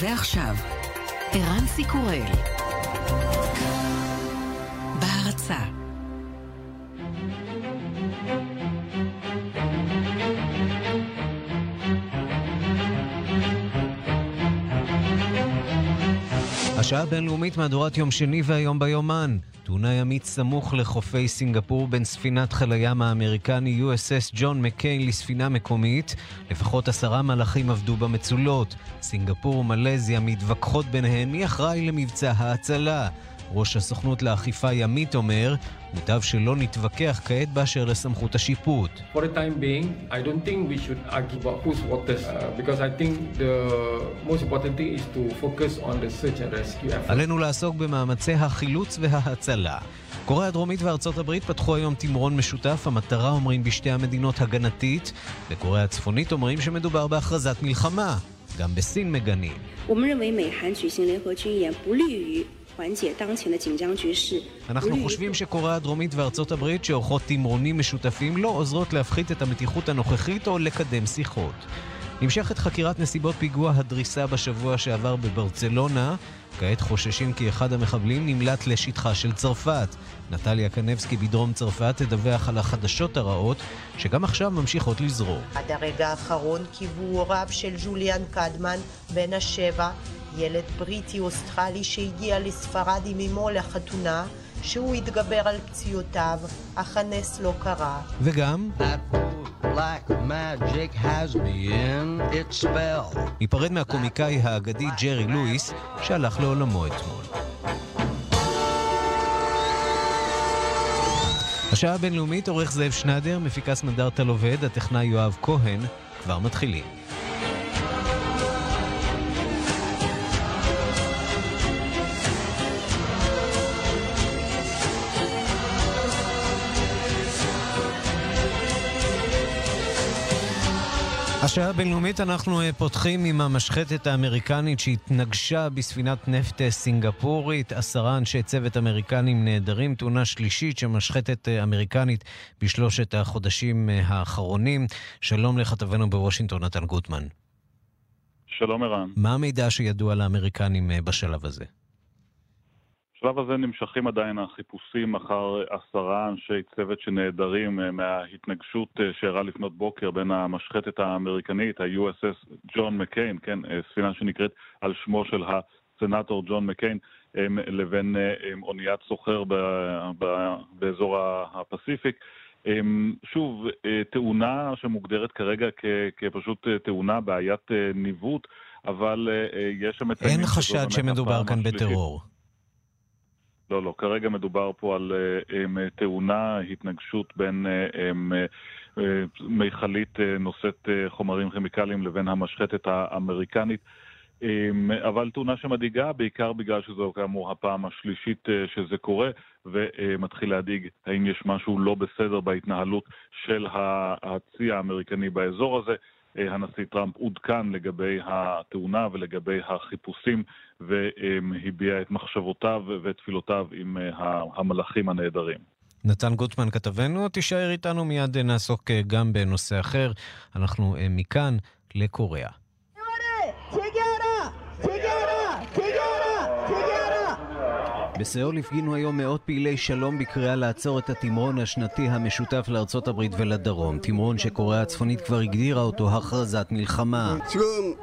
ועכשיו, ערן סיקורל. בהרצה השעה הבינלאומית מהדורת יום שני והיום ביומן. תאונה ימית סמוך לחופי סינגפור בין ספינת חיל הים האמריקני USS ג'ון מקיין לספינה מקומית. לפחות עשרה מלאכים עבדו במצולות. סינגפור ומלזיה מתווכחות ביניהן מי אחראי למבצע ההצלה. ראש הסוכנות לאכיפה ימית אומר, מוטב שלא נתווכח כעת באשר לסמכות השיפוט. For the time being, I don't think we should argue about whose waters, uh, because I think the most important thing is to focus on the search and rescue effort. עלינו לעסוק במאמצי החילוץ וההצלה. קוריאה הדרומית וארצות הברית פתחו היום תמרון משותף, המטרה אומרים בשתי המדינות הגנתית. בקוריאה הצפונית אומרים שמדובר בהכרזת מלחמה. גם בסין מגנים. 我们认为美韩举行联合军演不利于 אנחנו חושבים שקוריאה הדרומית וארצות הברית שעורכות תמרונים משותפים לא עוזרות להפחית את המתיחות הנוכחית או לקדם שיחות. נמשכת חקירת נסיבות פיגוע הדריסה בשבוע שעבר בברצלונה. כעת חוששים כי אחד המחבלים נמלט לשטחה של צרפת. נטליה קנבסקי בדרום צרפת תדווח על החדשות הרעות, שגם עכשיו ממשיכות לזרום. עד הרגע האחרון קיוו הוריו של ג'וליאן קדמן, בן השבע, ילד בריטי-אוסטרלי שהגיע לספרד עם אמו לחתונה, שהוא התגבר על פציעותיו, אך הנס לא קרה. וגם... ניפרד מהקומיקאי האגדי ג'רי לואיס, שהלך לעולמו אתמול. השעה הבינלאומית, עורך זאב שנדר, מפיקה סמדארטה עובד, הטכנאי יואב כהן, כבר מתחילים. השעה הבינלאומית אנחנו אה, פותחים עם המשחטת האמריקנית שהתנגשה בספינת נפט אה, סינגפורית. עשרה אנשי צוות אמריקנים נעדרים, תאונה שלישית של משחטת אה, אמריקנית בשלושת החודשים האחרונים. שלום לכתבנו בוושינגטון, נתן גוטמן. שלום ערן. מה המידע שידוע לאמריקנים בשלב הזה? בשלב הזה נמשכים עדיין החיפושים אחר עשרה אנשי צוות שנעדרים אה, מההתנגשות אה, שאירעה לפנות בוקר בין המשחטת האמריקנית, ה-USS ג'ון מקיין, כן, אה, ספינה שנקראת על שמו של הסנאטור ג'ון מקיין, לבין אוניית סוחר ב- ב- באזור הפסיפיק. שוב, תאונה שמוגדרת כרגע כ- כפשוט תאונה, בעיית ניווט, אבל יש שם אין חשד שמדובר כאן. בטרור. לא, לא, כרגע מדובר פה על אה, אמ, תאונה, התנגשות בין אה, אה, מכלית אה, נושאת אה, חומרים כימיקליים לבין המשחטת האמריקנית. אמ, אבל תאונה שמדאיגה, בעיקר בגלל שזו כאמור הפעם השלישית אה, שזה קורה, ומתחיל להדאיג האם יש משהו לא בסדר בהתנהלות של הצי האמריקני באזור הזה. אה, הנשיא טראמפ עודכן לגבי התאונה ולגבי החיפושים והביע את מחשבותיו ותפילותיו עם אה, המלאכים הנהדרים. נתן גוטמן כתבנו, תישאר איתנו מיד נעסוק אה, גם בנושא אחר. אנחנו מכאן לקוריאה. בסיאול הפגינו היום מאות פעילי שלום בקריאה לעצור את התמרון השנתי המשותף לארצות הברית ולדרום. תמרון שקוריאה הצפונית כבר הגדירה אותו הכרזת מלחמה. 지금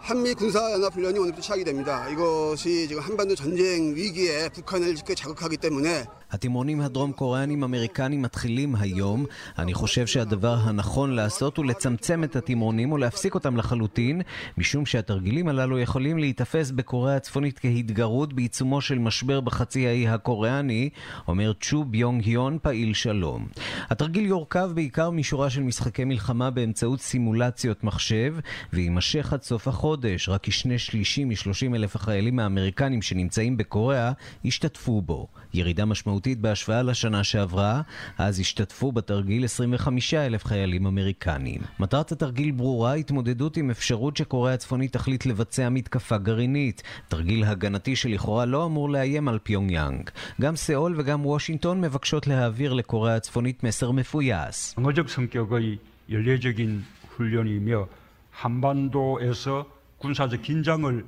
한미 군사연합훈련이 오늘부터 시작이 됩니다. 이것이 지금 한반도 전쟁 위기에 북한을 그 자극하기 때문에 התמרונים הדרום קוריאנים אמריקנים מתחילים היום. אני חושב שהדבר הנכון לעשות הוא לצמצם את התמרונים ולהפסיק אותם לחלוטין, משום שהתרגילים הללו יכולים להיתפס בקוריאה הצפונית כהתגרות בעיצומו של משבר בחצי האי הקוריאני, אומר צ'ו ביונג היון, פעיל שלום. התרגיל יורכב בעיקר משורה של משחקי מלחמה באמצעות סימולציות מחשב, ויימשך עד סוף החודש. רק כשני שלישים מ-30 אלף החיילים האמריקנים שנמצאים בקוריאה השתתפו בו. ירידה משמעותית בהשוואה לשנה שעברה, אז השתתפו בתרגיל 25 אלף חיילים אמריקנים. מטרת התרגיל ברורה, התמודדות עם אפשרות שקוריאה הצפונית תחליט לבצע מתקפה גרעינית. תרגיל הגנתי שלכאורה לא אמור לאיים על פיונג יאנג. גם סאול וגם וושינגטון מבקשות להעביר לקוריאה הצפונית מסר מפויס. 방어적 성격의 연례적인 훈련이며 한반도에서 군사적 긴장을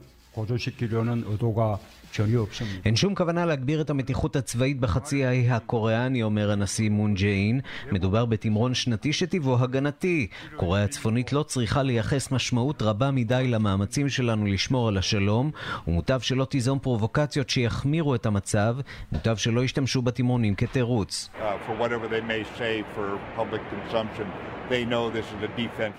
אין שום כוונה להגביר את המתיחות הצבאית בחצי האי הקוריאני, אומר הנשיא מון ג'אין. מדובר בתמרון שנתי שטיבו הגנתי. קוריאה הצפונית לא צריכה לייחס משמעות רבה מדי למאמצים שלנו לשמור על השלום, ומוטב שלא תיזום פרובוקציות שיחמירו את המצב, מוטב שלא ישתמשו בתמרונים כתירוץ.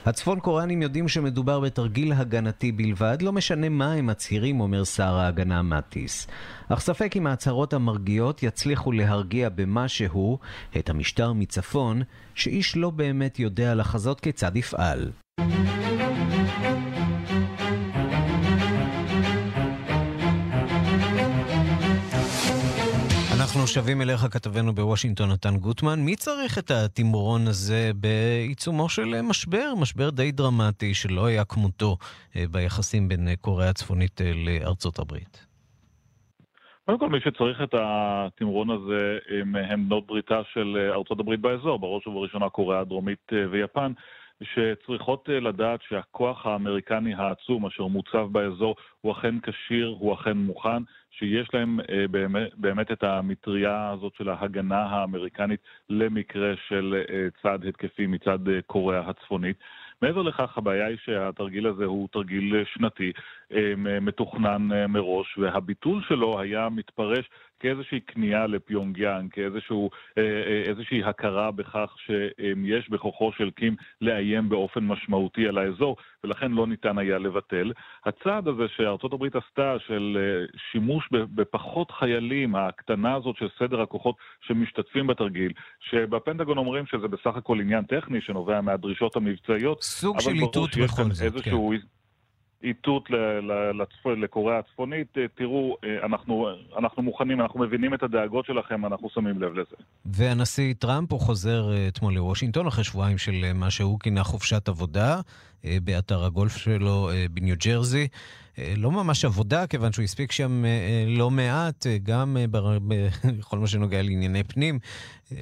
הצפון קוריאנים יודעים שמדובר בתרגיל הגנתי בלבד, לא משנה מה הם מצ... מצהירים, אומר שר ההגנה מטיס. אך ספק אם ההצהרות המרגיעות יצליחו להרגיע במשהו את המשטר מצפון, שאיש לא באמת יודע לחזות כיצד יפעל. אנחנו שבים אליך, כתבנו בוושינגטון, נתן גוטמן. מי צריך את התמרון הזה בעיצומו של משבר, משבר די דרמטי שלא היה כמותו אה, ביחסים בין אה, קוריאה הצפונית אה, לארצות הברית? קודם כל, מי שצריך את התמרון הזה הם, הם בנות בריתה של ארצות הברית באזור, בראש ובראשונה קוריאה הדרומית ויפן, שצריכות לדעת שהכוח האמריקני העצום אשר מוצב באזור הוא אכן כשיר, הוא אכן מוכן, שיש להם אה, באמת, באמת את המטריה הזאת של ההגנה האמריקנית למקרה של אה, צעד התקפי מצד אה, קוריאה הצפונית. מעבר לכך, הבעיה היא שהתרגיל הזה הוא תרגיל שנתי, אה, מתוכנן אה, מראש, והביטול שלו היה מתפרש כאיזושהי כניעה לפיונגיאנג, כאיזושהי הכרה בכך שיש בכוחו של קים לאיים באופן משמעותי על האזור, ולכן לא ניתן היה לבטל. הצעד הזה שארצות הברית עשתה של שימוש בפחות חיילים, ההקטנה הזאת של סדר הכוחות שמשתתפים בתרגיל, שבפנטגון אומרים שזה בסך הכל עניין טכני שנובע מהדרישות המבצעיות, סוג של איתות בכל זאת, איזשהו... כן. איתות לקוריאה הצפונית, תראו, אנחנו, אנחנו מוכנים, אנחנו מבינים את הדאגות שלכם, אנחנו שמים לב לזה. והנשיא טראמפ, הוא חוזר אתמול לוושינגטון אחרי שבועיים של מה שהוא כינה חופשת עבודה באתר הגולף שלו בניו ג'רזי. לא ממש עבודה, כיוון שהוא הספיק שם לא מעט, גם בכל מה שנוגע לענייני פנים,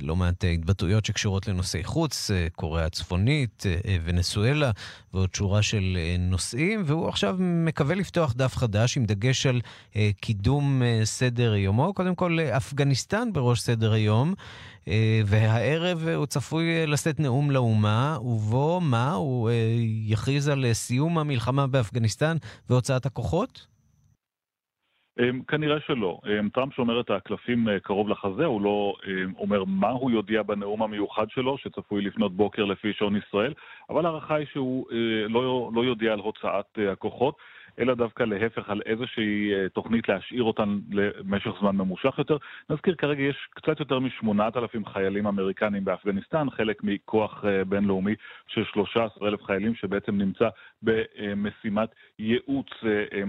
לא מעט התבטאויות שקשורות לנושאי חוץ, קוריאה הצפונית, ונסואלה ועוד שורה של נושאים, והוא עכשיו מקווה לפתוח דף חדש עם דגש על קידום סדר יומו. קודם כל, אפגניסטן בראש סדר היום. והערב הוא צפוי לשאת נאום לאומה, ובו מה? הוא יכריז על סיום המלחמה באפגניסטן והוצאת הכוחות? כנראה שלא. טראמפ שומר את הקלפים קרוב לחזה, הוא לא אומר מה הוא יודיע בנאום המיוחד שלו, שצפוי לפנות בוקר לפי שעון ישראל, אבל ההערכה היא שהוא לא, לא יודיע על הוצאת הכוחות. אלא דווקא להפך על איזושהי תוכנית להשאיר אותן למשך זמן ממושך יותר. נזכיר, כרגע יש קצת יותר מ-8,000 חיילים אמריקנים באפגניסטן, חלק מכוח בינלאומי של 13,000 חיילים שבעצם נמצא במשימת ייעוץ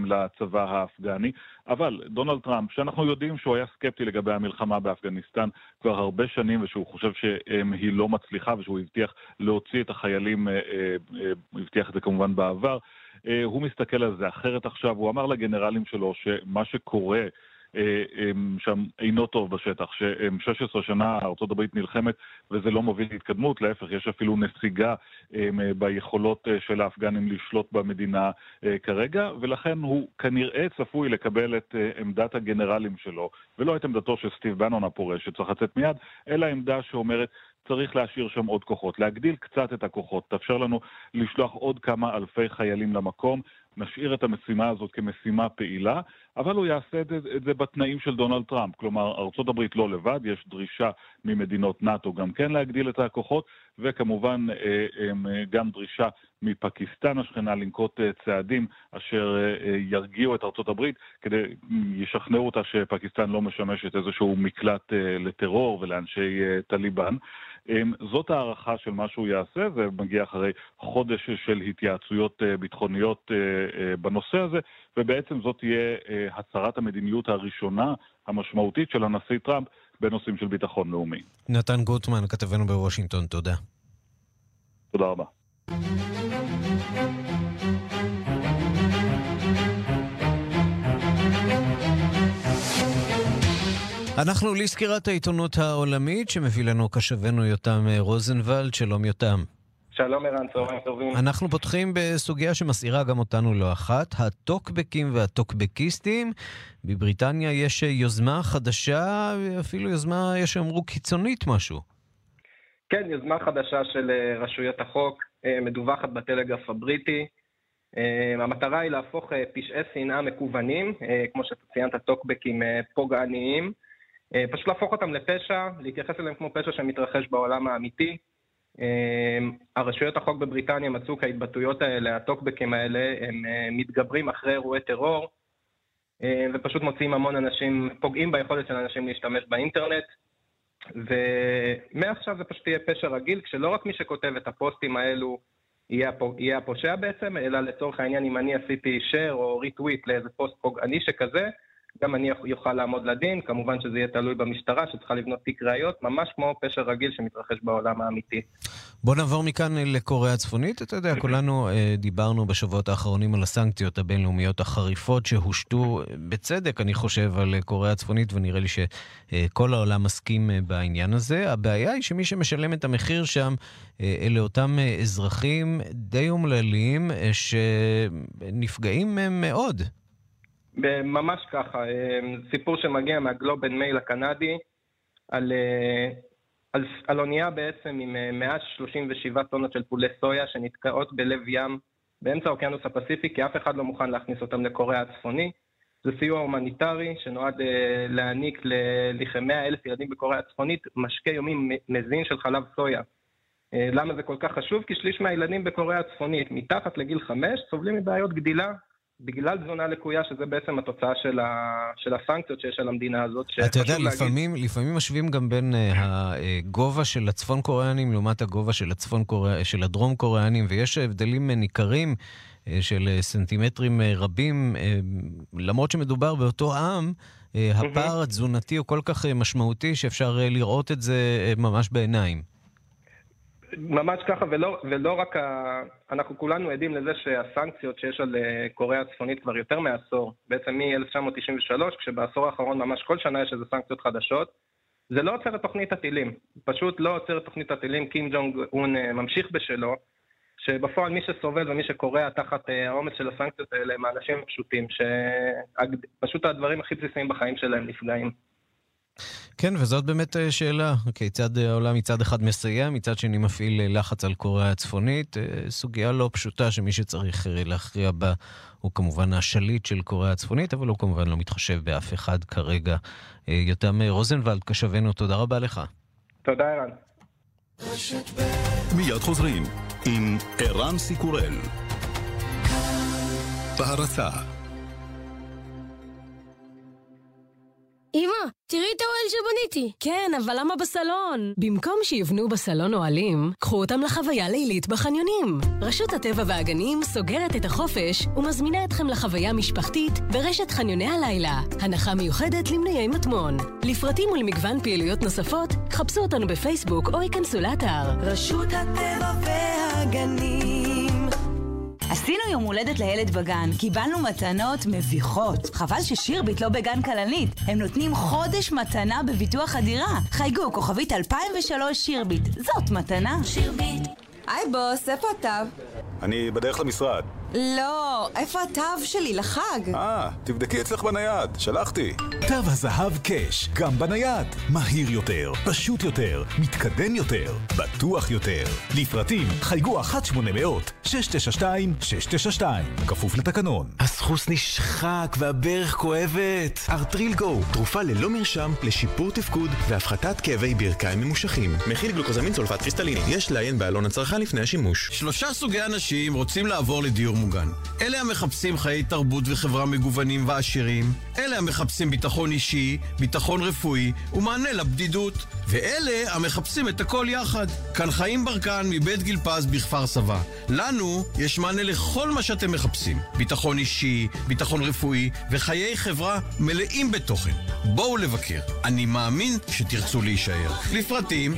לצבא האפגני. אבל דונלד טראמפ, שאנחנו יודעים שהוא היה סקפטי לגבי המלחמה באפגניסטן כבר הרבה שנים ושהוא חושב שהיא לא מצליחה ושהוא הבטיח להוציא את החיילים, הוא הבטיח את זה כמובן בעבר, הוא מסתכל על זה אחרת עכשיו. הוא אמר לגנרלים שלו שמה שקורה שם אינו טוב בשטח, ש-16 שנה ארה"ב נלחמת וזה לא מוביל להתקדמות, להפך, יש אפילו נסיגה ביכולות של האפגנים לשלוט במדינה כרגע, ולכן הוא כנראה צפוי לקבל את עמדת הגנרלים שלו, ולא את עמדתו של סטיב בנון הפורש שצריך לצאת מיד, אלא עמדה שאומרת צריך להשאיר שם עוד כוחות, להגדיל קצת את הכוחות, תאפשר לנו לשלוח עוד כמה אלפי חיילים למקום, נשאיר את המשימה הזאת כמשימה פעילה, אבל הוא יעשה את זה, את זה בתנאים של דונלד טראמפ. כלומר, הברית לא לבד, יש דרישה ממדינות נאט"ו גם כן להגדיל את הכוחות, וכמובן גם דרישה מפקיסטן השכנה לנקוט צעדים אשר ירגיעו את הברית, כדי, ישכנעו אותה שפקיסטן לא משמשת איזשהו מקלט לטרור ולאנשי טליבן. זאת הערכה של מה שהוא יעשה, זה מגיע אחרי חודש של התייעצויות ביטחוניות בנושא הזה, ובעצם זאת תהיה הצהרת המדיניות הראשונה המשמעותית של הנשיא טראמפ בנושאים של ביטחון לאומי. נתן גוטמן, כתבנו בוושינגטון, תודה. תודה רבה. אנחנו לסקירת העיתונות העולמית שמביא לנו קשבנו יותם רוזנבלד, שלום יותם. שלום ערן, צהריים טובים. אנחנו פותחים בסוגיה שמסעירה גם אותנו לא אחת, הטוקבקים והטוקבקיסטים. בבריטניה יש יוזמה חדשה, אפילו יוזמה, יש שאמרו קיצונית משהו. כן, יוזמה חדשה של אה, רשויות החוק, אה, מדווחת בטלגרף הבריטי. אה, המטרה היא להפוך פשעי שנאה מקוונים, כמו שאתה ציינת, טוקבקים פוגעניים, פשוט להפוך אותם לפשע, להתייחס אליהם כמו פשע שמתרחש בעולם האמיתי. הרשויות החוק בבריטניה מצאו כי ההתבטאויות האלה, הטוקבקים האלה, הם מתגברים אחרי אירועי טרור, ופשוט מוציאים המון אנשים, פוגעים ביכולת של אנשים להשתמש באינטרנט. ומעכשיו זה פשוט יהיה פשע רגיל, כשלא רק מי שכותב את הפוסטים האלו יהיה, הפושע בעצם, אלא לצורך העניין אם אני עשיתי share או ריטוויט לאיזה פוסט פוגעני שכזה, גם אני אוכל לעמוד לדין, כמובן שזה יהיה תלוי במשטרה שצריכה לבנות תיק ראיות, ממש כמו פשע רגיל שמתרחש בעולם האמיתי. בוא נעבור מכאן לקוריאה הצפונית. אתה יודע, כולנו אה, דיברנו בשבועות האחרונים על הסנקציות הבינלאומיות החריפות שהושתו, בצדק, אני חושב, על קוריאה הצפונית, ונראה לי שכל אה, העולם מסכים אה, בעניין הזה. הבעיה היא שמי שמשלם את המחיר שם, אה, אלה אותם אה, אזרחים די אומללים אה, שנפגעים אה, מאוד. ממש ככה, אמ, סיפור שמגיע מהגלובן מייל הקנדי על, אה, על, על אונייה בעצם עם 137 אה, טונות של פולי סויה שנתקעות בלב ים באמצע האוקיינוס הפסיפי, כי אף אחד לא מוכן להכניס אותם לקוריאה הצפוני. זה סיוע הומניטרי שנועד אה, להעניק לכ-100 אלף ילדים בקוריאה הצפונית משקה יומי מזין של חלב סויה. למה זה כל כך חשוב? כי שליש מהילדים בקוריאה הצפונית, מתחת לגיל 5, סובלים מבעיות גדילה בגלל תזונה לקויה, שזה בעצם התוצאה של, ה, של הסנקציות שיש על המדינה הזאת. אתה יודע, לפעמים, להגיד... לפעמים משווים גם בין uh, הגובה של הצפון קוריאנים לעומת הגובה של, הצפון קוריאנים, של הדרום קוריאנים, ויש הבדלים ניכרים uh, של סנטימטרים uh, רבים, uh, למרות שמדובר באותו עם, uh, הפער התזונתי הוא כל כך משמעותי שאפשר לראות את זה ממש בעיניים. ממש ככה, ולא, ולא רק ה... אנחנו כולנו עדים לזה שהסנקציות שיש על אה, קוריאה הצפונית כבר יותר מעשור, בעצם מ-1993, כשבעשור האחרון ממש כל שנה יש איזה סנקציות חדשות, זה לא עוצר את תוכנית הטילים. פשוט לא עוצר את תוכנית הטילים, קים ג'ונג און אה, ממשיך בשלו, שבפועל מי שסובל ומי שקורע תחת אה, העומס של הסנקציות האלה הם האנשים הפשוטים, שפשוט הדברים הכי בסיסיים בחיים שלהם נפגעים. כן, וזאת באמת אה, שאלה. כיצד העולם מצד אחד מסייע, מצד שני מפעיל אה, לחץ על קוריאה הצפונית. אה, סוגיה לא פשוטה שמי שצריך להכריע בה הוא כמובן השליט של קוריאה הצפונית, אבל הוא כמובן לא מתחשב באף אחד כרגע. יותם רוזנבלד, קשבנו, תודה רבה לך. תודה, ערן. מיד חוזרים עם ערן סיקורל. בהרצה אמא, תראי את האוהל שבניתי. כן, אבל למה בסלון? במקום שיבנו בסלון אוהלים, קחו אותם לחוויה לילית בחניונים. רשות הטבע והגנים סוגרת את החופש ומזמינה אתכם לחוויה משפחתית ברשת חניוני הלילה. הנחה מיוחדת למנויי מטמון. לפרטים ולמגוון פעילויות נוספות, חפשו אותנו בפייסבוק או ייכנסו לאתר. רשות הטבע והגנים עשינו יום הולדת לילד בגן, קיבלנו מתנות מביכות. חבל ששירביט לא בגן כלנית. הם נותנים חודש מתנה בביטוח הדירה. חייגו, כוכבית 2003 שירביט. זאת מתנה. שירביט. היי בוס, איפה התו? אני בדרך למשרד. לא, איפה התו שלי לחג? אה, תבדקי אצלך בנייד, שלחתי. תו הזהב קאש, גם בנייד. מהיר יותר, פשוט יותר, מתקדם יותר, בטוח יותר. לפרטים, חייגו 1-800-692-692, כפוף לתקנון. הסחוס נשחק והברך כואבת. ארטרילגו, תרופה ללא מרשם לשיפור תפקוד והפחתת כאבי ברכיים ממושכים. מכיל גלוקוזמין סולפט קריסטליני. יש לעיין בעלון הצרכן לפני השימוש. שלושה סוגי אנשים רוצים לעבור לדיור מוגן. אלה המחפשים חיי תרבות וחברה מגוונים ועשירים, אלה המחפשים ביטחון אישי, ביטחון רפואי ומענה לבדידות, ואלה המחפשים את הכל יחד. כאן חיים ברקן מבית גיל פז בכפר סבא. לנו יש מענה לכל מה שאתם מחפשים. ביטחון אישי, ביטחון רפואי וחיי חברה מלאים בתוכן. בואו לבקר. אני מאמין שתרצו להישאר. לפרטים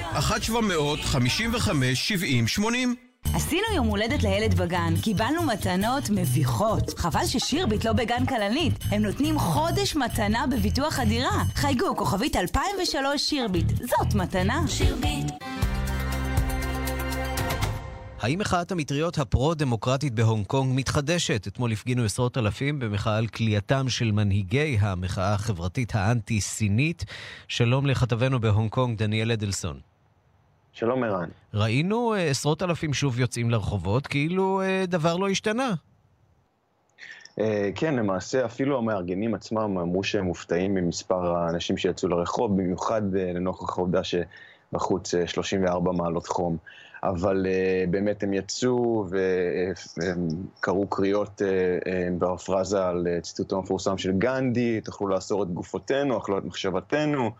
1-755-70-80 עשינו יום הולדת לילד בגן, קיבלנו מתנות מביכות. חבל ששירביט לא בגן כלנית. הם נותנים חודש מתנה בביטוח הדירה. חייגו, כוכבית 2003 שירביט. זאת מתנה. שירביט. האם מחאת המטריות הפרו-דמוקרטית בהונג קונג מתחדשת? אתמול הפגינו עשרות אלפים במחאה על כליאתם של מנהיגי המחאה החברתית האנטי-סינית. שלום לכתבנו בהונג קונג, דניאל אדלסון. שלום ערן. ראינו uh, עשרות אלפים שוב יוצאים לרחובות, כאילו uh, דבר לא השתנה. Uh, כן, למעשה אפילו המארגנים עצמם אמרו שהם מופתעים ממספר האנשים שיצאו לרחוב, במיוחד לנוכח העובדה שבחוץ uh, 34 מעלות חום. אבל באמת הם יצאו והם קראו קריאות בפרזה על ציטוטו המפורסם של גנדי, תוכלו לאסור את גופותינו, אכלו את מחשבתנו.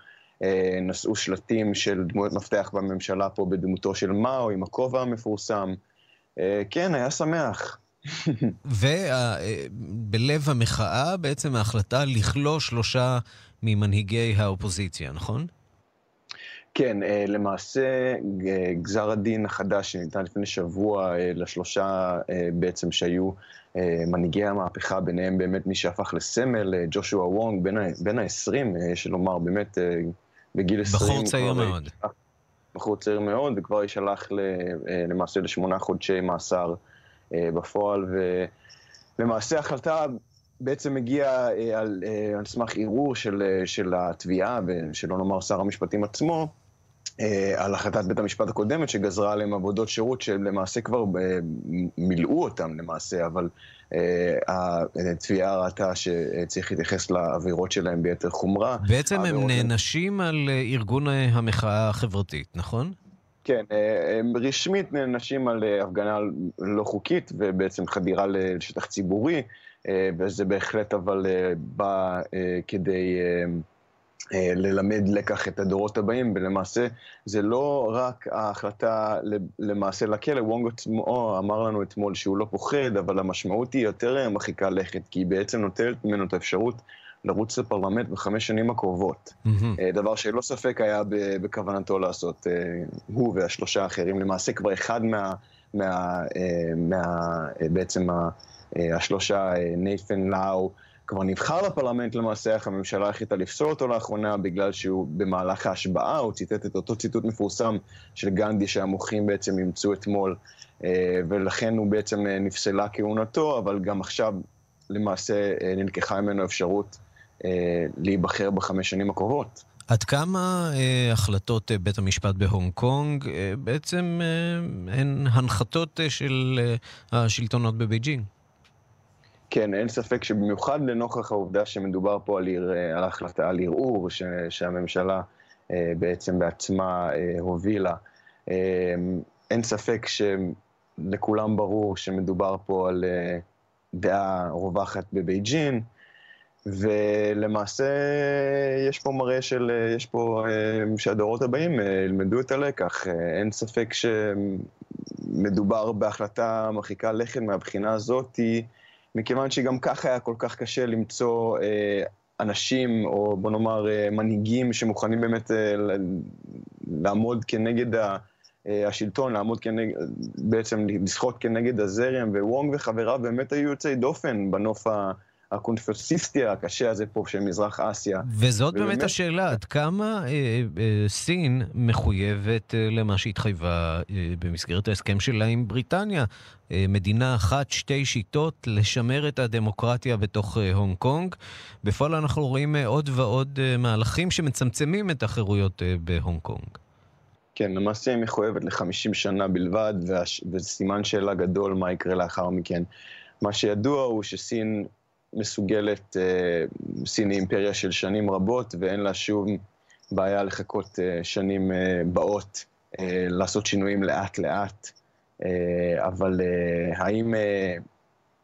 אה, נשאו שלטים של דמויות מפתח בממשלה פה בדמותו של מאו, עם הכובע המפורסם. אה, כן, היה שמח. ובלב המחאה בעצם ההחלטה לכלוא שלושה ממנהיגי האופוזיציה, נכון? כן, אה, למעשה גזר הדין החדש שניתן לפני שבוע לשלושה בעצם שהיו מנהיגי המהפכה, ביניהם באמת מי שהפך לסמל, ג'ושוע וונג, בין ה-20, יש לומר, באמת בגיל 20. בחור צעיר מאוד. בחור צעיר מאוד, וכבר יישלח אה, למעשה לשמונה חודשי מאסר אה, בפועל, ולמעשה ההחלטה בעצם הגיעה אה, על, על סמך ערעור של, של התביעה, ושלא נאמר שר המשפטים עצמו, על החלטת בית המשפט הקודמת שגזרה עליהם עבודות שירות שהם למעשה כבר מילאו אותם למעשה, אבל התביעה ראתה שצריך להתייחס לעבירות שלהם ביתר חומרה. בעצם הם נענשים על אה, ארגון אה, המחאה החברתית, נכון? כן, אה, הם רשמית נענשים על הפגנה לא חוקית ובעצם חדירה לשטח ציבורי, וזה בהחלט אבל בא כדי... אה, ללמד לקח את הדורות הבאים, ולמעשה זה לא רק ההחלטה למעשה לכלא, וונג עצמו אמר לנו אתמול שהוא לא פוחד, אבל המשמעות היא יותר מרחיקה לכת, כי היא בעצם נוטלת ממנו את האפשרות לרוץ לפרלמנט בחמש שנים הקרובות. Mm-hmm. דבר שלא ספק היה בכוונתו לעשות, אה, הוא והשלושה האחרים, למעשה כבר אחד מה... מה, מה בעצם השלושה, ניית'ן לאו, כבר נבחר לפרלמנט למעשה, איך הממשלה החליטה לפסול אותו לאחרונה בגלל שהוא במהלך ההשבעה, הוא ציטט את אותו ציטוט מפורסם של גנדי שהמוחים בעצם אימצו אתמול, אה, ולכן הוא בעצם אה, נפסלה כהונתו, אבל גם עכשיו למעשה אה, נלקחה ממנו אפשרות להיבחר בחמש שנים הקרובות. עד כמה אה, החלטות אה, בית המשפט בהונג קונג אה, בעצם אה, הן הנחתות אה, של אה, השלטונות בבייג'ינג? כן, אין ספק שבמיוחד לנוכח העובדה שמדובר פה על, עיר, על החלטה, על ערעור שהממשלה אה, בעצם בעצמה אה, הובילה, אה, אין ספק שלכולם ברור שמדובר פה על אה, דעה רווחת בבייג'ין, ולמעשה יש פה מראה של, יש פה, אה, שהדורות הבאים אה, ילמדו את הלקח. אה, אין ספק שמדובר בהחלטה מרחיקה לכת מהבחינה הזאתי, מכיוון שגם ככה היה כל כך קשה למצוא אה, אנשים, או בוא נאמר אה, מנהיגים שמוכנים באמת אה, לעמוד כנגד השלטון, לעמוד כנגד, בעצם לשחות כנגד הזרם, ווונג וחבריו באמת היו יוצאי דופן בנוף ה... הקונפורמיסטי הקשה הזה פה של מזרח אסיה. וזאת ובאמת... באמת השאלה, עד כמה אה, אה, סין מחויבת אה, למה שהתחייבה אה, במסגרת ההסכם שלה עם בריטניה? אה, מדינה אחת, שתי שיטות, לשמר את הדמוקרטיה בתוך אה, הונג קונג. בפועל אנחנו רואים אה, עוד ועוד אה, מהלכים שמצמצמים את החירויות אה, בהונג קונג. כן, למעשה היא מחויבת ל-50 שנה בלבד, וזה סימן שאלה גדול מה יקרה לאחר מכן. מה שידוע הוא שסין מסוגלת, אה, סין היא אימפריה של שנים רבות ואין לה שום בעיה לחכות אה, שנים אה, באות, לעשות שינויים לאט-לאט. אבל האם,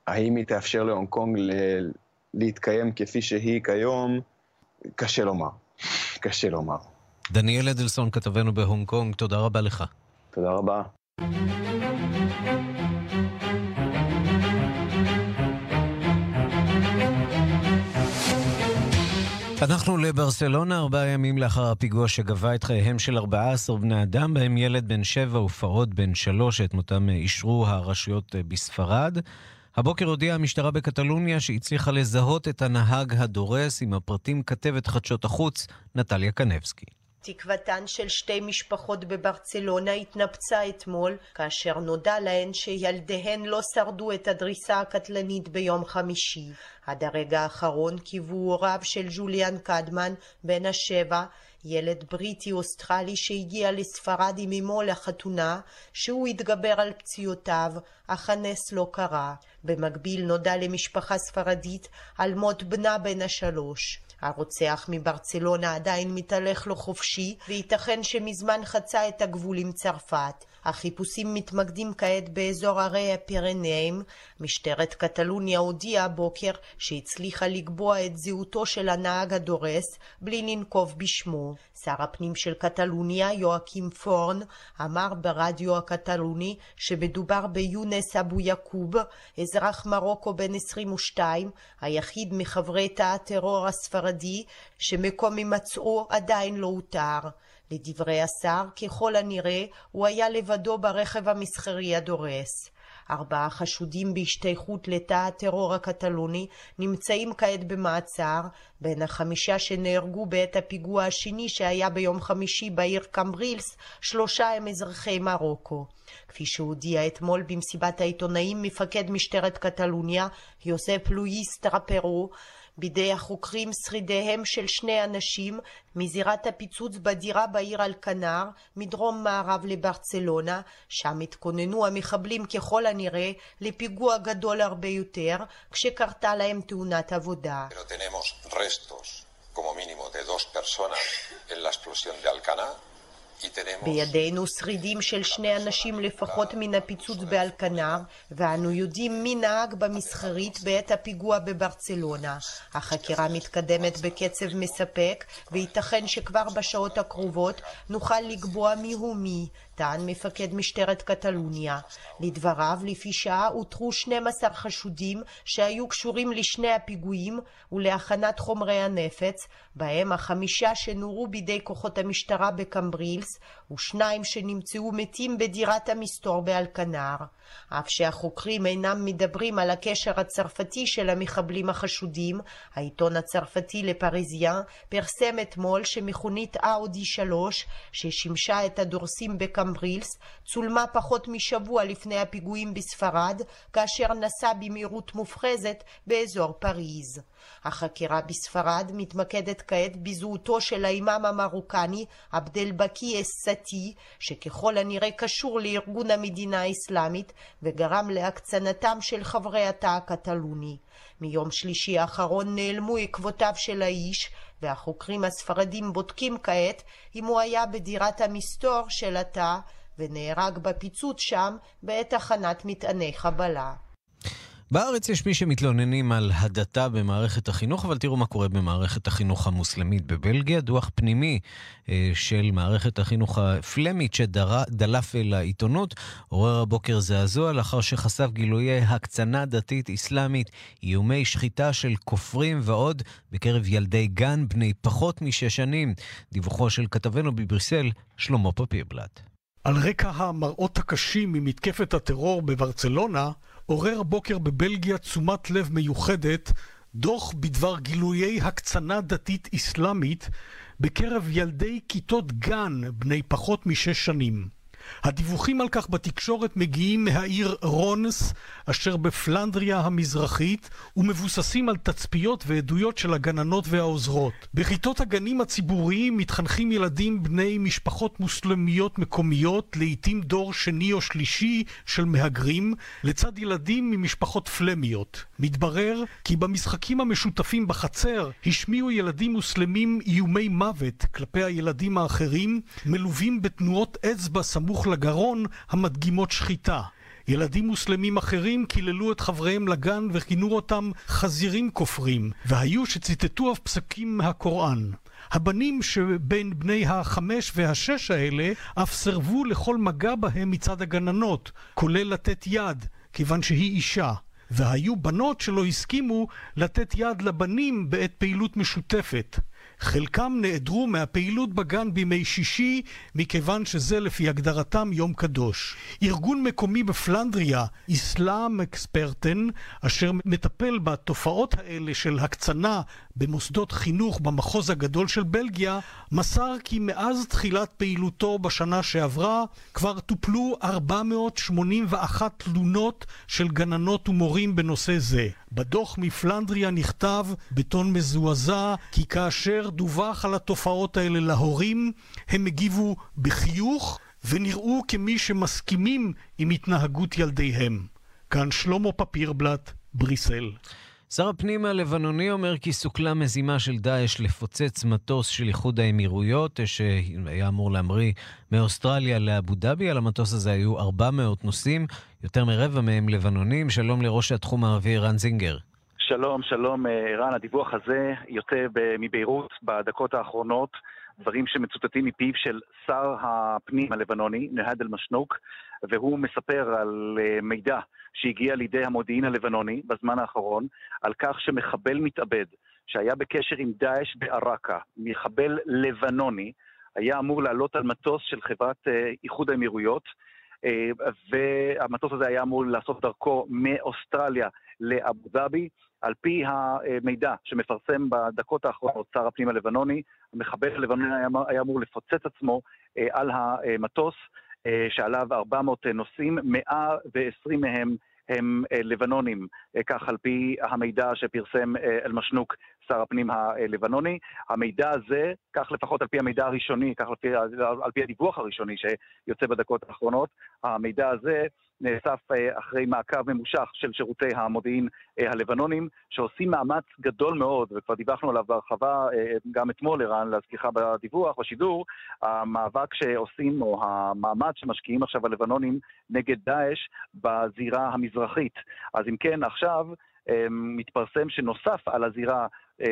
האם היא תאפשר להונג קונג להתקיים כפי שהיא כיום? קשה לומר. קשה לומר. דניאל אדלסון, כתבנו בהונג קונג, תודה רבה לך. תודה רבה. אנחנו לברסלונה ארבעה ימים לאחר הפיגוע שגבה את חייהם של 14 בני אדם, בהם ילד בן שבע ופעוט בן שלוש, את מותם אישרו הרשויות בספרד. הבוקר הודיעה המשטרה בקטלוניה שהצליחה לזהות את הנהג הדורס עם הפרטים כתבת חדשות החוץ, נטליה קנבסקי. תקוותן של שתי משפחות בברצלונה התנפצה אתמול, כאשר נודע להן שילדיהן לא שרדו את הדריסה הקטלנית ביום חמישי. עד הרגע האחרון קיוו הוריו של ג'וליאן קדמן, בן השבע, ילד בריטי-אוסטרלי שהגיע לספרד עם אמו לחתונה, שהוא התגבר על פציעותיו, אך הנס לא קרה. במקביל נודע למשפחה ספרדית על מות בנה בן השלוש. הרוצח מברצלונה עדיין מתהלך לו חופשי, וייתכן שמזמן חצה את הגבול עם צרפת. החיפושים מתמקדים כעת באזור הרי הפירנאים. משטרת קטלוניה הודיעה הבוקר שהצליחה לקבוע את זהותו של הנהג הדורס בלי לנקוב בשמו. שר הפנים של קטלוניה, יואקים פורן, אמר ברדיו הקטלוני שמדובר ביונס אבו יעקוב, אזרח מרוקו בן 22, היחיד מחברי תא הטרור הספרדי, שמקום הימצאו עדיין לא אותר. לדברי השר, ככל הנראה, הוא היה לבדו ברכב המסחרי הדורס. ארבעה חשודים בהשתייכות לתא הטרור הקטלוני נמצאים כעת במעצר, בין החמישה שנהרגו בעת הפיגוע השני שהיה ביום חמישי בעיר קמברילס, שלושה הם אזרחי מרוקו. כפי שהודיע אתמול במסיבת העיתונאים מפקד משטרת קטלוניה, יוסף לואיס טרפרו, בידי החוקרים שרידיהם של שני אנשים מזירת הפיצוץ בדירה בעיר אלקנר, מדרום מערב לברצלונה, שם התכוננו המחבלים ככל הנראה לפיגוע גדול הרבה יותר, כשקרתה להם תאונת עבודה. como בידינו שרידים של שני אנשים לפחות מן הפיצוץ באלקנר, ואנו יודעים מי נהג במסחרית בעת הפיגוע בברצלונה. החקירה מתקדמת בקצב מספק, וייתכן שכבר בשעות הקרובות נוכל לקבוע מיהו מי, טען מפקד משטרת קטלוניה. לדבריו, לפי שעה אותרו 12 חשודים שהיו קשורים לשני הפיגועים ולהכנת חומרי הנפץ, בהם החמישה שנורו בידי כוחות המשטרה בקמברילס, ושניים שנמצאו מתים בדירת המסתור באלקנר. אף שהחוקרים אינם מדברים על הקשר הצרפתי של המחבלים החשודים, העיתון הצרפתי לפריזיאן פרסם אתמול שמכונית אאודי 3, ששימשה את הדורסים בקמברילס, צולמה פחות משבוע לפני הפיגועים בספרד, כאשר נסע במהירות מופחזת באזור פריז. החקירה בספרד מתמקדת כעת בזהותו של האימאם המרוקני עבד אל-בכי א-סאטי, שככל הנראה קשור לארגון המדינה האסלאמית וגרם להקצנתם של חברי התא הקטלוני. מיום שלישי האחרון נעלמו עקבותיו של האיש, והחוקרים הספרדים בודקים כעת אם הוא היה בדירת המסתור של התא ונהרג בפיצוץ שם בעת הכנת מטעני חבלה. בארץ יש מי שמתלוננים על הדתה במערכת החינוך, אבל תראו מה קורה במערכת החינוך המוסלמית בבלגיה. דוח פנימי אה, של מערכת החינוך הפלמית שדלף אל העיתונות עורר הבוקר זעזוע לאחר שחשף גילויי הקצנה דתית אסלאמית, איומי שחיטה של כופרים ועוד בקרב ילדי גן בני פחות משש שנים. דיווחו של כתבנו בבריסל, שלמה פפירבלט. על רקע המראות הקשים ממתקפת הטרור בברצלונה, עורר הבוקר בבלגיה תשומת לב מיוחדת דוח בדבר גילויי הקצנה דתית אסלאמית בקרב ילדי כיתות גן בני פחות משש שנים. הדיווחים על כך בתקשורת מגיעים מהעיר רונס, אשר בפלנדריה המזרחית, ומבוססים על תצפיות ועדויות של הגננות והעוזרות. בכיתות הגנים הציבוריים מתחנכים ילדים בני משפחות מוסלמיות מקומיות, לעיתים דור שני או שלישי של מהגרים, לצד ילדים ממשפחות פלמיות. מתברר כי במשחקים המשותפים בחצר השמיעו ילדים מוסלמים איומי מוות כלפי הילדים האחרים, מלווים בתנועות אצבע סמוך סמוך לגרון המדגימות שחיטה. ילדים מוסלמים אחרים קיללו את חבריהם לגן וכינו אותם חזירים כופרים, והיו שציטטו אף פסקים מהקוראן. הבנים שבין בני החמש והשש האלה אף סירבו לכל מגע בהם מצד הגננות, כולל לתת יד, כיוון שהיא אישה. והיו בנות שלא הסכימו לתת יד לבנים בעת פעילות משותפת. חלקם נעדרו מהפעילות בגן בימי שישי, מכיוון שזה לפי הגדרתם יום קדוש. ארגון מקומי בפלנדריה, אסלאם אקספרטן, אשר מטפל בתופעות האלה של הקצנה במוסדות חינוך במחוז הגדול של בלגיה, מסר כי מאז תחילת פעילותו בשנה שעברה כבר טופלו 481 תלונות של גננות ומורים בנושא זה. בדוח מפלנדריה נכתב בטון מזועזע כי כאשר דווח על התופעות האלה להורים, הם הגיבו בחיוך ונראו כמי שמסכימים עם התנהגות ילדיהם. כאן שלמה פפירבלט, בריסל. שר הפנים הלבנוני אומר כי סוכלה מזימה של דאעש לפוצץ מטוס של איחוד האמירויות, שהיה אמור להמריא מאוסטרליה לאבו דאבי. על המטוס הזה היו 400 נוסעים, יותר מרבע מהם לבנונים. שלום לראש התחום הערבי ערן זינגר. שלום, שלום ערן. הדיווח הזה יוצא מביירות בדקות האחרונות. דברים שמצוטטים מפיו של שר הפנים הלבנוני, נהד אל-משנוק, והוא מספר על מידע שהגיע לידי המודיעין הלבנוני בזמן האחרון, על כך שמחבל מתאבד שהיה בקשר עם דאעש בעראקה, מחבל לבנוני, היה אמור לעלות על מטוס של חברת איחוד האמירויות, והמטוס הזה היה אמור לעשות דרכו מאוסטרליה לאבו דאבי. על פי המידע שמפרסם בדקות האחרונות שר הפנים הלבנוני, המחבל הלבנוני היה, אמור לפוצץ עצמו על המטוס שעליו 400 נוסעים, 120 מהם הם לבנונים, כך על פי המידע שפרסם אל-משנוק, שר הפנים הלבנוני. המידע הזה, כך לפחות על פי המידע הראשוני, כך על פי, על פי הדיווח הראשוני שיוצא בדקות האחרונות, המידע הזה נאסף אחרי מעקב ממושך של שירותי המודיעין הלבנונים, שעושים מאמץ גדול מאוד, וכבר דיווחנו עליו בהרחבה גם אתמול, ערן, להזכירך בדיווח, בשידור, המאבק שעושים, או המאמץ שמשקיעים עכשיו הלבנונים נגד דאעש בזירה המזרחית. אז אם כן, עכשיו מתפרסם שנוסף על הזירה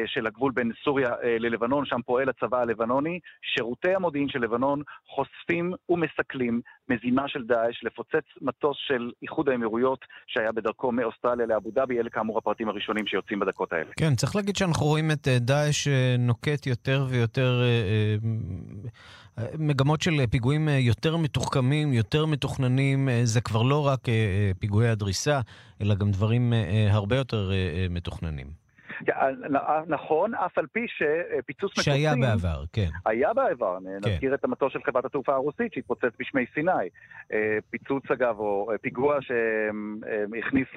של הגבול בין סוריה ללבנון, שם פועל הצבא הלבנוני. שירותי המודיעין של לבנון חושפים ומסכלים מזימה של דאעש לפוצץ מטוס של איחוד האמירויות שהיה בדרכו מאוסטרליה לאבו דאבי. אלה כאמור הפרטים הראשונים שיוצאים בדקות האלה. כן, צריך להגיד שאנחנו רואים את דאעש נוקט יותר ויותר מגמות של פיגועים יותר מתוחכמים, יותר מתוכננים. זה כבר לא רק פיגועי הדריסה, אלא גם דברים הרבה יותר מתוכננים. נכון, אף על פי שפיצוץ מטוסים... שהיה בעבר, כן. היה בעבר, כן. נזכיר את המטוס של חברת התעופה הרוסית שהתפוצץ בשמי סיני. פיצוץ אגב, או פיגוע שהכניס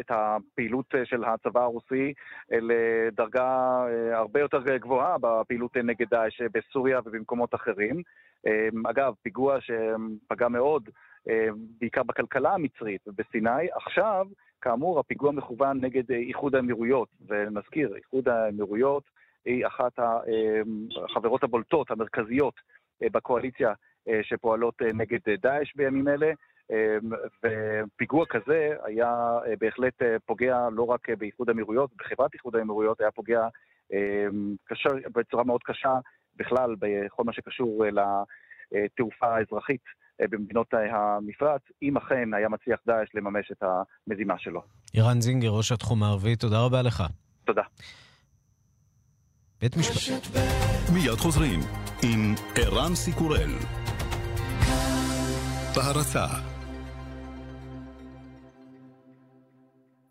את הפעילות של הצבא הרוסי לדרגה הרבה יותר גבוהה בפעילות נגד דאעש בסוריה ובמקומות אחרים. אגב, פיגוע שפגע מאוד, בעיקר בכלכלה המצרית ובסיני. עכשיו, כאמור, הפיגוע מכוון נגד איחוד האמירויות, ונזכיר, איחוד האמירויות היא אחת החברות הבולטות, המרכזיות, בקואליציה שפועלות נגד דאעש בימים אלה, ופיגוע כזה היה בהחלט פוגע לא רק באיחוד האמירויות, בחברת איחוד האמירויות, היה פוגע קשה, בצורה מאוד קשה בכלל בכל מה שקשור לתעופה האזרחית במדינות המפרץ, אם אכן היה מצליח דאעש לממש את המזימה שלו. ערן זינגר, ראש התחום הערבי, תודה רבה לך. תודה. בית משפט. מיד חוזרים עם ערן סיקורל. בהרצה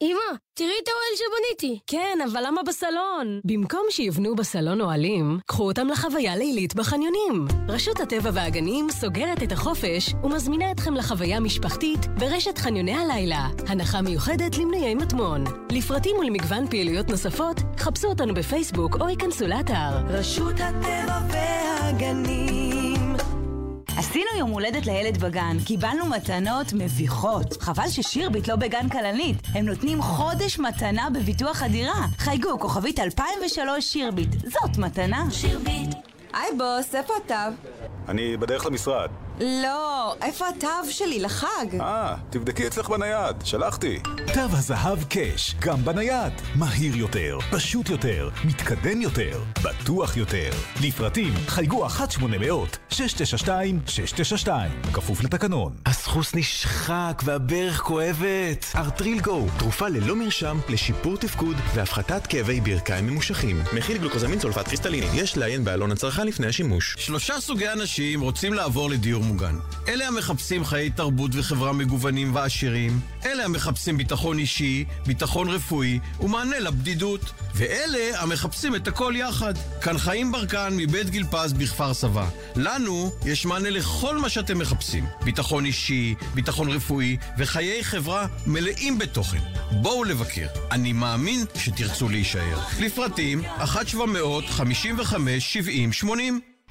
אמא, תראי את האוהל שבניתי. כן, אבל למה בסלון? במקום שיבנו בסלון אוהלים, קחו אותם לחוויה לילית בחניונים. רשות הטבע והגנים סוגרת את החופש ומזמינה אתכם לחוויה משפחתית ברשת חניוני הלילה. הנחה מיוחדת למנויי מטמון. לפרטים ולמגוון פעילויות נוספות, חפשו אותנו בפייסבוק או ייכנסו לאתר. רשות הטבע והגנים עשינו יום הולדת לילד בגן, קיבלנו מתנות מביכות. חבל ששירביט לא בגן כלנית. הם נותנים חודש מתנה בביטוח הדירה. חייגו, כוכבית 2003 שירביט. זאת מתנה. שירביט. היי בוס, איפה אתה? אני בדרך למשרד. לא, איפה התו שלי לחג? אה, תבדקי אצלך בנייד, שלחתי. תו הזהב קאש, גם בנייד. מהיר יותר, פשוט יותר, מתקדם יותר, בטוח יותר. לפרטים חייגו 1-800-692-692, כפוף לתקנון. הסחוס נשחק והברך כואבת. ארטרילגו, תרופה ללא מרשם לשיפור תפקוד והפחתת כאבי ברכיים ממושכים. מכיל גלוקוזמין סולפט קריסטליני, יש לעיין בעלון הצרכן לפני השימוש. שלושה סוגי אנשים רוצים לעבור לדיור מוגן. אלה המחפשים חיי תרבות וחברה מגוונים ועשירים, אלה המחפשים ביטחון אישי, ביטחון רפואי ומענה לבדידות, ואלה המחפשים את הכל יחד. כאן חיים ברקן מבית גיל פז בכפר סבא. לנו יש מענה לכל מה שאתם מחפשים. ביטחון אישי, ביטחון רפואי וחיי חברה מלאים בתוכן. בואו לבקר. אני מאמין שתרצו להישאר. לפרטים 1-755-70-80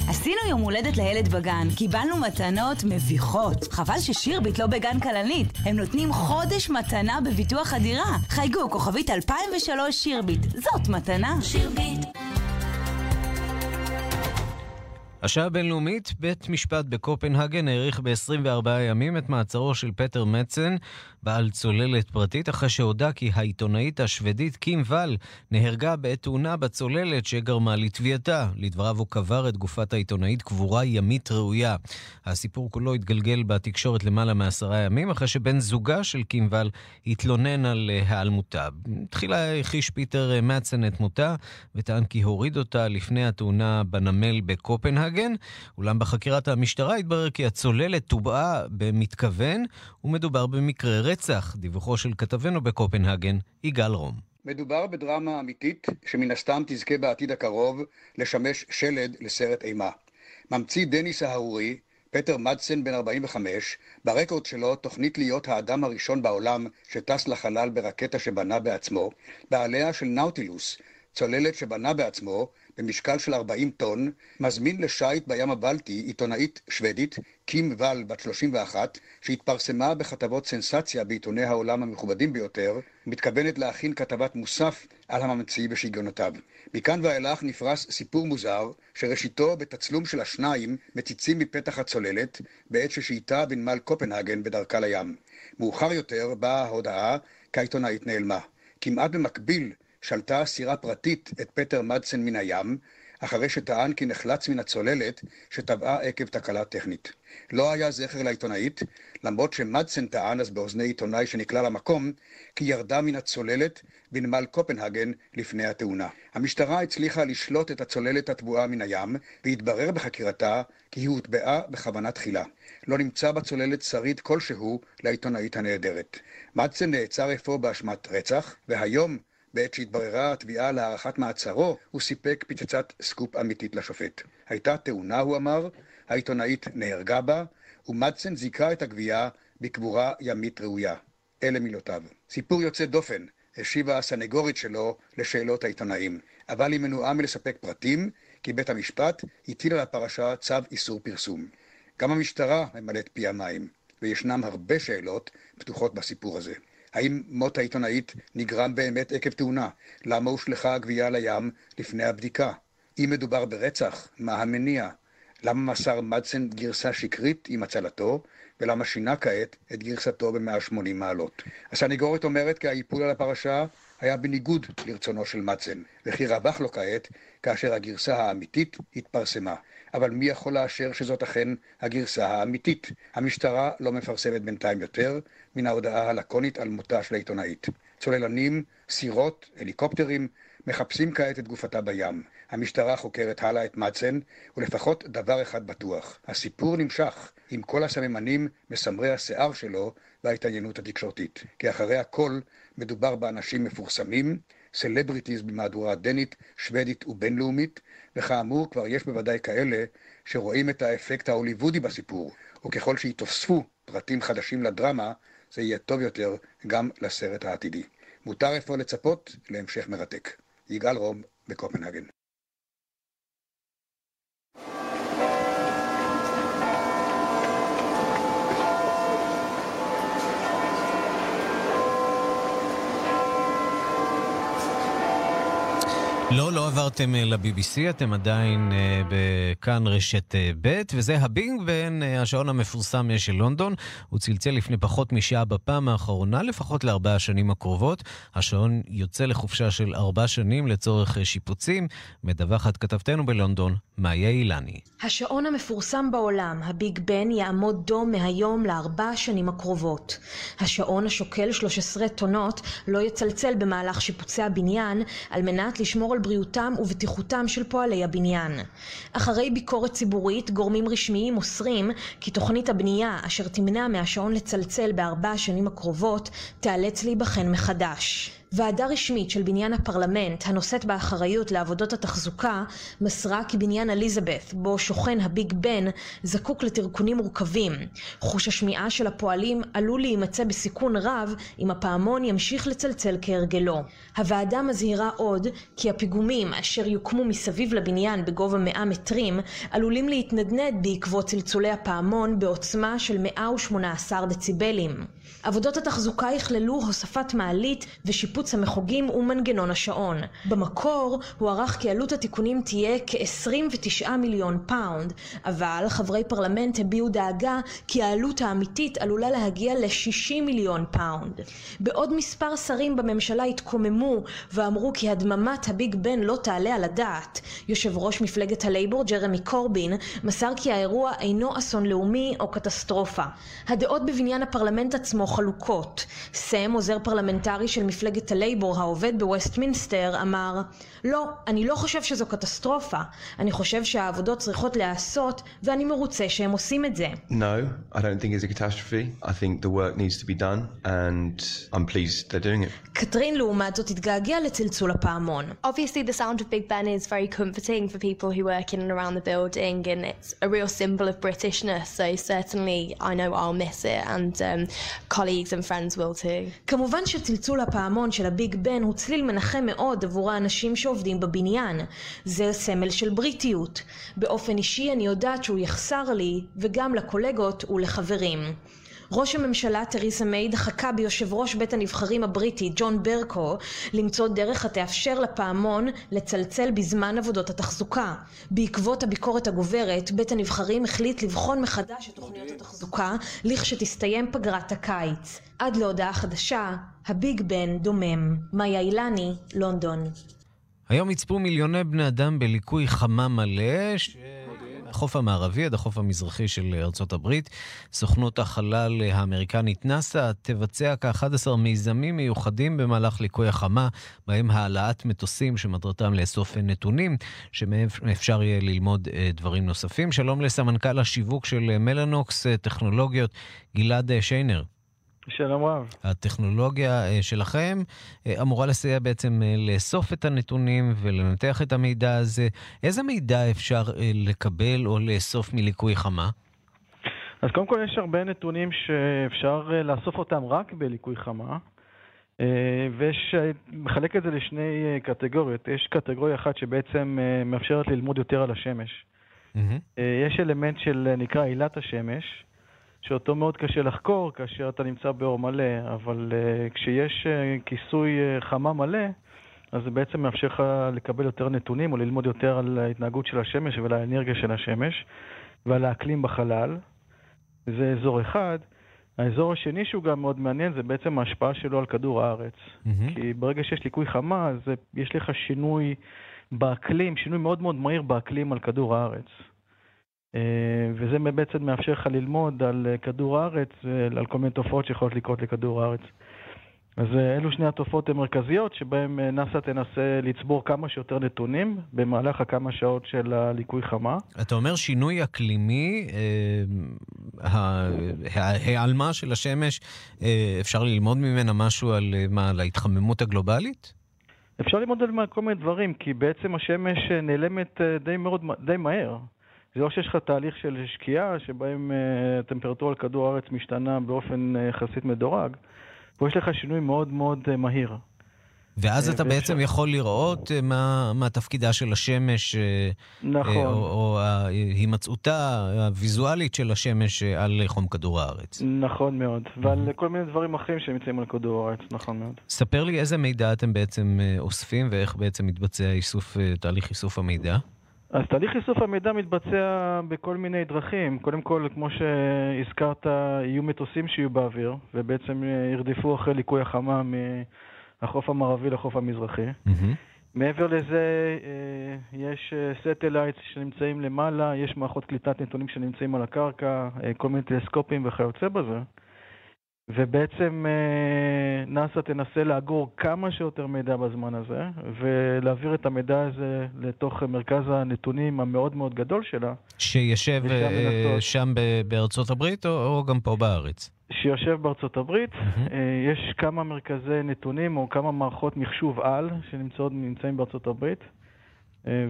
עשינו יום הולדת לילד בגן, קיבלנו מתנות מביכות. חבל ששירביט לא בגן כלנית. הם נותנים חודש מתנה בביטוח הדירה. חייגו, כוכבית 2003 שירביט. זאת מתנה. שירביט. השעה הבינלאומית, בית משפט בקופנהגן האריך ב-24 ימים את מעצרו של פטר מצן, בעל צוללת פרטית, אחרי שהודה כי העיתונאית השוודית קים ואל נהרגה בעת תאונה בצוללת שגרמה לטביעתה. לדבריו הוא קבר את גופת העיתונאית קבורה ימית ראויה. הסיפור כולו התגלגל בתקשורת למעלה מעשרה ימים, אחרי שבן זוגה של קים ואל התלונן על היעלמותה. תחילה הכחיש פיטר מצן את מותה, וטען כי הוריד אותה לפני התאונה בנמל בקופנהגן, אולם בחקירת המשטרה התברר כי הצוללת טובעה במתכוון, ומדובר במקרה רצח, דיווחו של כתבנו בקופנהגן, יגאל רום. מדובר בדרמה אמיתית, שמן הסתם תזכה בעתיד הקרוב לשמש שלד לסרט אימה. ממציא דניס ההרורי, פטר מדסן בן 45, ברקורד שלו תוכנית להיות האדם הראשון בעולם שטס לחלל ברקטה שבנה בעצמו, בעליה של נאוטילוס, צוללת שבנה בעצמו, במשקל של 40 טון, מזמין לשייט בים הבלטי עיתונאית שוודית, קים ואל, בת 31, שהתפרסמה בכתבות סנסציה בעיתוני העולם המכובדים ביותר, מתכוונת להכין כתבת מוסף על הממציא ושיגיונותיו. מכאן ואילך נפרס סיפור מוזר, שראשיתו בתצלום של השניים מציצים מפתח הצוללת, בעת ששהיתה בנמל קופנהגן בדרכה לים. מאוחר יותר באה ההודעה כי העיתונאית נעלמה. כמעט במקביל שלטה סירה פרטית את פטר מדסן מן הים, אחרי שטען כי נחלץ מן הצוללת שטבעה עקב תקלה טכנית. לא היה זכר לעיתונאית, למרות שמדסן טען אז באוזני עיתונאי שנקלע למקום, כי ירדה מן הצוללת בנמל קופנהגן לפני התאונה. המשטרה הצליחה לשלוט את הצוללת הטבועה מן הים, והתברר בחקירתה כי היא הוטבעה בכוונה תחילה. לא נמצא בצוללת שריד כלשהו לעיתונאית הנעדרת. מדסן נעצר אפוא באשמת רצח, והיום בעת שהתבררה התביעה להארכת מעצרו, הוא סיפק פצצת סקופ אמיתית לשופט. הייתה תאונה, הוא אמר, העיתונאית נהרגה בה, ומדסן זיכה את הגבייה בקבורה ימית ראויה. אלה מילותיו. סיפור יוצא דופן, השיבה הסנגורית שלו לשאלות העיתונאים, אבל היא מנועה מלספק פרטים, כי בית המשפט הטיל על הפרשה צו איסור פרסום. גם המשטרה ממלאת פי המים, וישנם הרבה שאלות פתוחות בסיפור הזה. האם מות העיתונאית נגרם באמת עקב תאונה? למה הושלכה הגבייה לים לפני הבדיקה? אם מדובר ברצח, מה המניע? למה מסר מדסן גרסה שקרית עם הצלתו, ולמה שינה כעת את גרסתו ב-180 מעלות? הסנגורית אומרת כי האיפול על הפרשה היה בניגוד לרצונו של מדסן, וכי רווח לו כעת כאשר הגרסה האמיתית התפרסמה. אבל מי יכול לאשר שזאת אכן הגרסה האמיתית? המשטרה לא מפרסמת בינתיים יותר מן ההודעה הלקונית על מותה של העיתונאית. צוללנים, סירות, הליקופטרים, מחפשים כעת את גופתה בים. המשטרה חוקרת הלאה את מדסן, ולפחות דבר אחד בטוח, הסיפור נמשך עם כל הסממנים מסמרי השיער שלו וההתעניינות התקשורתית. כי אחרי הכל מדובר באנשים מפורסמים, סלבריטיז במהדורה דנית, שוודית ובינלאומית, וכאמור כבר יש בוודאי כאלה שרואים את האפקט ההוליוודי בסיפור, וככל שיתוספו פרטים חדשים לדרמה, זה יהיה טוב יותר גם לסרט העתידי. מותר אפוא לצפות להמשך מרתק. יגאל רום בקופנהגן. לא, לא עברתם אה, ל-BBC, אתם עדיין uh, בכאן רשת uh, ב', וזה הבינג בן, uh, השעון המפורסם של לונדון. הוא צלצל לפני פחות משעה בפעם האחרונה, לפחות לארבע השנים הקרובות. השעון יוצא לחופשה של ארבע שנים לצורך uh, שיפוצים. מדווחת כתבתנו בלונדון, מאיה אילני. השעון המפורסם בעולם, הביג בן, יעמוד דום מהיום לארבע השנים הקרובות. השעון השוקל 13 טונות לא יצלצל במהלך שיפוצי הבניין על מנת לשמור על בריאותם ובטיחותם של פועלי הבניין. אחרי ביקורת ציבורית, גורמים רשמיים מוסרים כי תוכנית הבנייה אשר תמנע מהשעון לצלצל בארבע השנים הקרובות תיאלץ להיבחן מחדש. ועדה רשמית של בניין הפרלמנט, הנושאת באחריות לעבודות התחזוקה, מסרה כי בניין אליזבת, בו שוכן הביג בן, זקוק לתרקונים מורכבים. חוש השמיעה של הפועלים עלול להימצא בסיכון רב אם הפעמון ימשיך לצלצל כהרגלו. הוועדה מזהירה עוד כי הפיגומים אשר יוקמו מסביב לבניין בגובה 100 מטרים עלולים להתנדנד בעקבות צלצולי הפעמון בעוצמה של 118 דציבלים. עבודות התחזוקה יכללו הוספת מעלית ושיפוץ המחוגים ומנגנון השעון. במקור הוערך כי עלות התיקונים תהיה כ-29 מיליון פאונד, אבל חברי פרלמנט הביעו דאגה כי העלות האמיתית עלולה להגיע ל-60 מיליון פאונד. בעוד מספר שרים בממשלה התקוממו ואמרו כי הדממת הביג בן לא תעלה על הדעת. יושב ראש מפלגת הלייבור ג'רמי קורבין מסר כי האירוע אינו אסון לאומי או קטסטרופה. הדעות בבניין הפרלמנט עצמו חלוקות. סם, עוזר פרלמנטרי של מפלגת הלייבור העובד בווסטמינסטר, אמר לא, אני לא חושב שזו קטסטרופה. אני חושב שהעבודות צריכות להיעשות ואני מרוצה שהם עושים את זה. No, I don't think it's a catastrophe. I think the work needs to be done and I'm pleased they're doing it. קטרין לעומת זאת התגעגע לצלצול הפעמון. Obviously the sound of Big Ben is very comforting for people who work in and around the building and it's a real symbol of Britishness so certainly I know I'll miss it and um, colleagues and friends will too. כמובן שצלצול הפעמון של הביג בן הוא צליל מנחם מאוד עבור האנשים שעובדים בבניין. זה סמל של בריטיות. באופן אישי אני יודעת שהוא יחסר לי וגם לקולגות ולחברים. ראש הממשלה תריסה מיי דחקה ביושב ראש בית הנבחרים הבריטי ג'ון ברקו למצוא דרך התאפשר לפעמון לצלצל בזמן עבודות התחזוקה. בעקבות הביקורת הגוברת, בית הנבחרים החליט לבחון מחדש את תוכניות התחזוקה לכשתסתיים פגרת הקיץ. עד להודעה חדשה, הביג בן דומם. מאיה אילני, לונדון. היום יצפו מיליוני בני אדם בליקוי חמה מלא, ש... החוף המערבי עד החוף המזרחי של ארצות הברית. סוכנות החלל האמריקנית נאס"א תבצע כ-11 מיזמים מיוחדים במהלך ליקוי החמה, בהם העלאת מטוסים שמטרתם לאסוף נתונים, שמהם אפשר יהיה ללמוד דברים נוספים. שלום לסמנכ"ל השיווק של מלאנוקס טכנולוגיות, גלעד שיינר. שלום רב. הטכנולוגיה שלכם אמורה לסייע בעצם לאסוף את הנתונים ולנתח את המידע הזה. איזה מידע אפשר לקבל או לאסוף מליקוי חמה? אז קודם כל יש הרבה נתונים שאפשר לאסוף אותם רק בליקוי חמה. ויש, מחלק את זה לשני קטגוריות. יש קטגוריה אחת שבעצם מאפשרת ללמוד יותר על השמש. Mm-hmm. יש אלמנט של, נקרא עילת השמש, שאותו מאוד קשה לחקור כאשר אתה נמצא באור מלא, אבל uh, כשיש uh, כיסוי uh, חמה מלא, אז זה בעצם מאפשר לך לקבל יותר נתונים או ללמוד יותר על ההתנהגות של השמש ועל האנרגיה של השמש ועל האקלים בחלל. זה אזור אחד. האזור השני שהוא גם מאוד מעניין זה בעצם ההשפעה שלו על כדור הארץ. Mm-hmm. כי ברגע שיש ליקוי חמה, אז יש לך שינוי באקלים, שינוי מאוד מאוד מהיר באקלים על כדור הארץ. וזה בעצם מאפשר לך ללמוד על כדור הארץ, על כל מיני תופעות שיכולות לקרות לכדור הארץ. אז אלו שני התופעות המרכזיות שבהן נאס"א תנסה לצבור כמה שיותר נתונים במהלך הכמה שעות של הליקוי חמה. אתה אומר שינוי אקלימי, ההיעלמה של השמש, אפשר ללמוד ממנה משהו על מה, על ההתחממות הגלובלית? אפשר ללמוד על כל מיני דברים, כי בעצם השמש נעלמת די, מאוד, די מהר. זה לא שיש לך תהליך של שקיעה, שבהם אה, הטמפרטורה על כדור הארץ משתנה באופן אה, יחסית מדורג. פה יש לך שינוי מאוד מאוד uh, מהיר. ואז אה, אתה בעצם יכול לראות אה, מה, מה תפקידה של השמש, אה, נכון. אה, או, או הימצאותה הוויזואלית של השמש אה, על חום כדור הארץ. נכון מאוד, ועל כל מיני דברים אחרים שנמצאים על כדור הארץ, נכון מאוד. ספר לי איזה מידע אתם בעצם אה, אוספים ואיך בעצם מתבצע איסוף, אה, תהליך איסוף המידע. אז תהליך איסוף המידע מתבצע בכל מיני דרכים. קודם כל, כמו שהזכרת, יהיו מטוסים שיהיו באוויר, ובעצם אה, ירדפו אחרי ליקוי החמה מהחוף המערבי לחוף המזרחי. מעבר לזה, אה, יש satellites שנמצאים למעלה, יש מערכות קליטת נתונים שנמצאים על הקרקע, אה, כל מיני טלסקופים וכיוצא בזה. ובעצם אה, נאס"א תנסה לאגור כמה שיותר מידע בזמן הזה, ולהעביר את המידע הזה לתוך מרכז הנתונים המאוד מאוד גדול שלה, שישב אה. שם בארצות הברית או, או גם פה בארץ? שיושב בארצות הברית. אה, יש כמה מרכזי נתונים או כמה מערכות מחשוב על שנמצאות נמצאים בארצות הברית.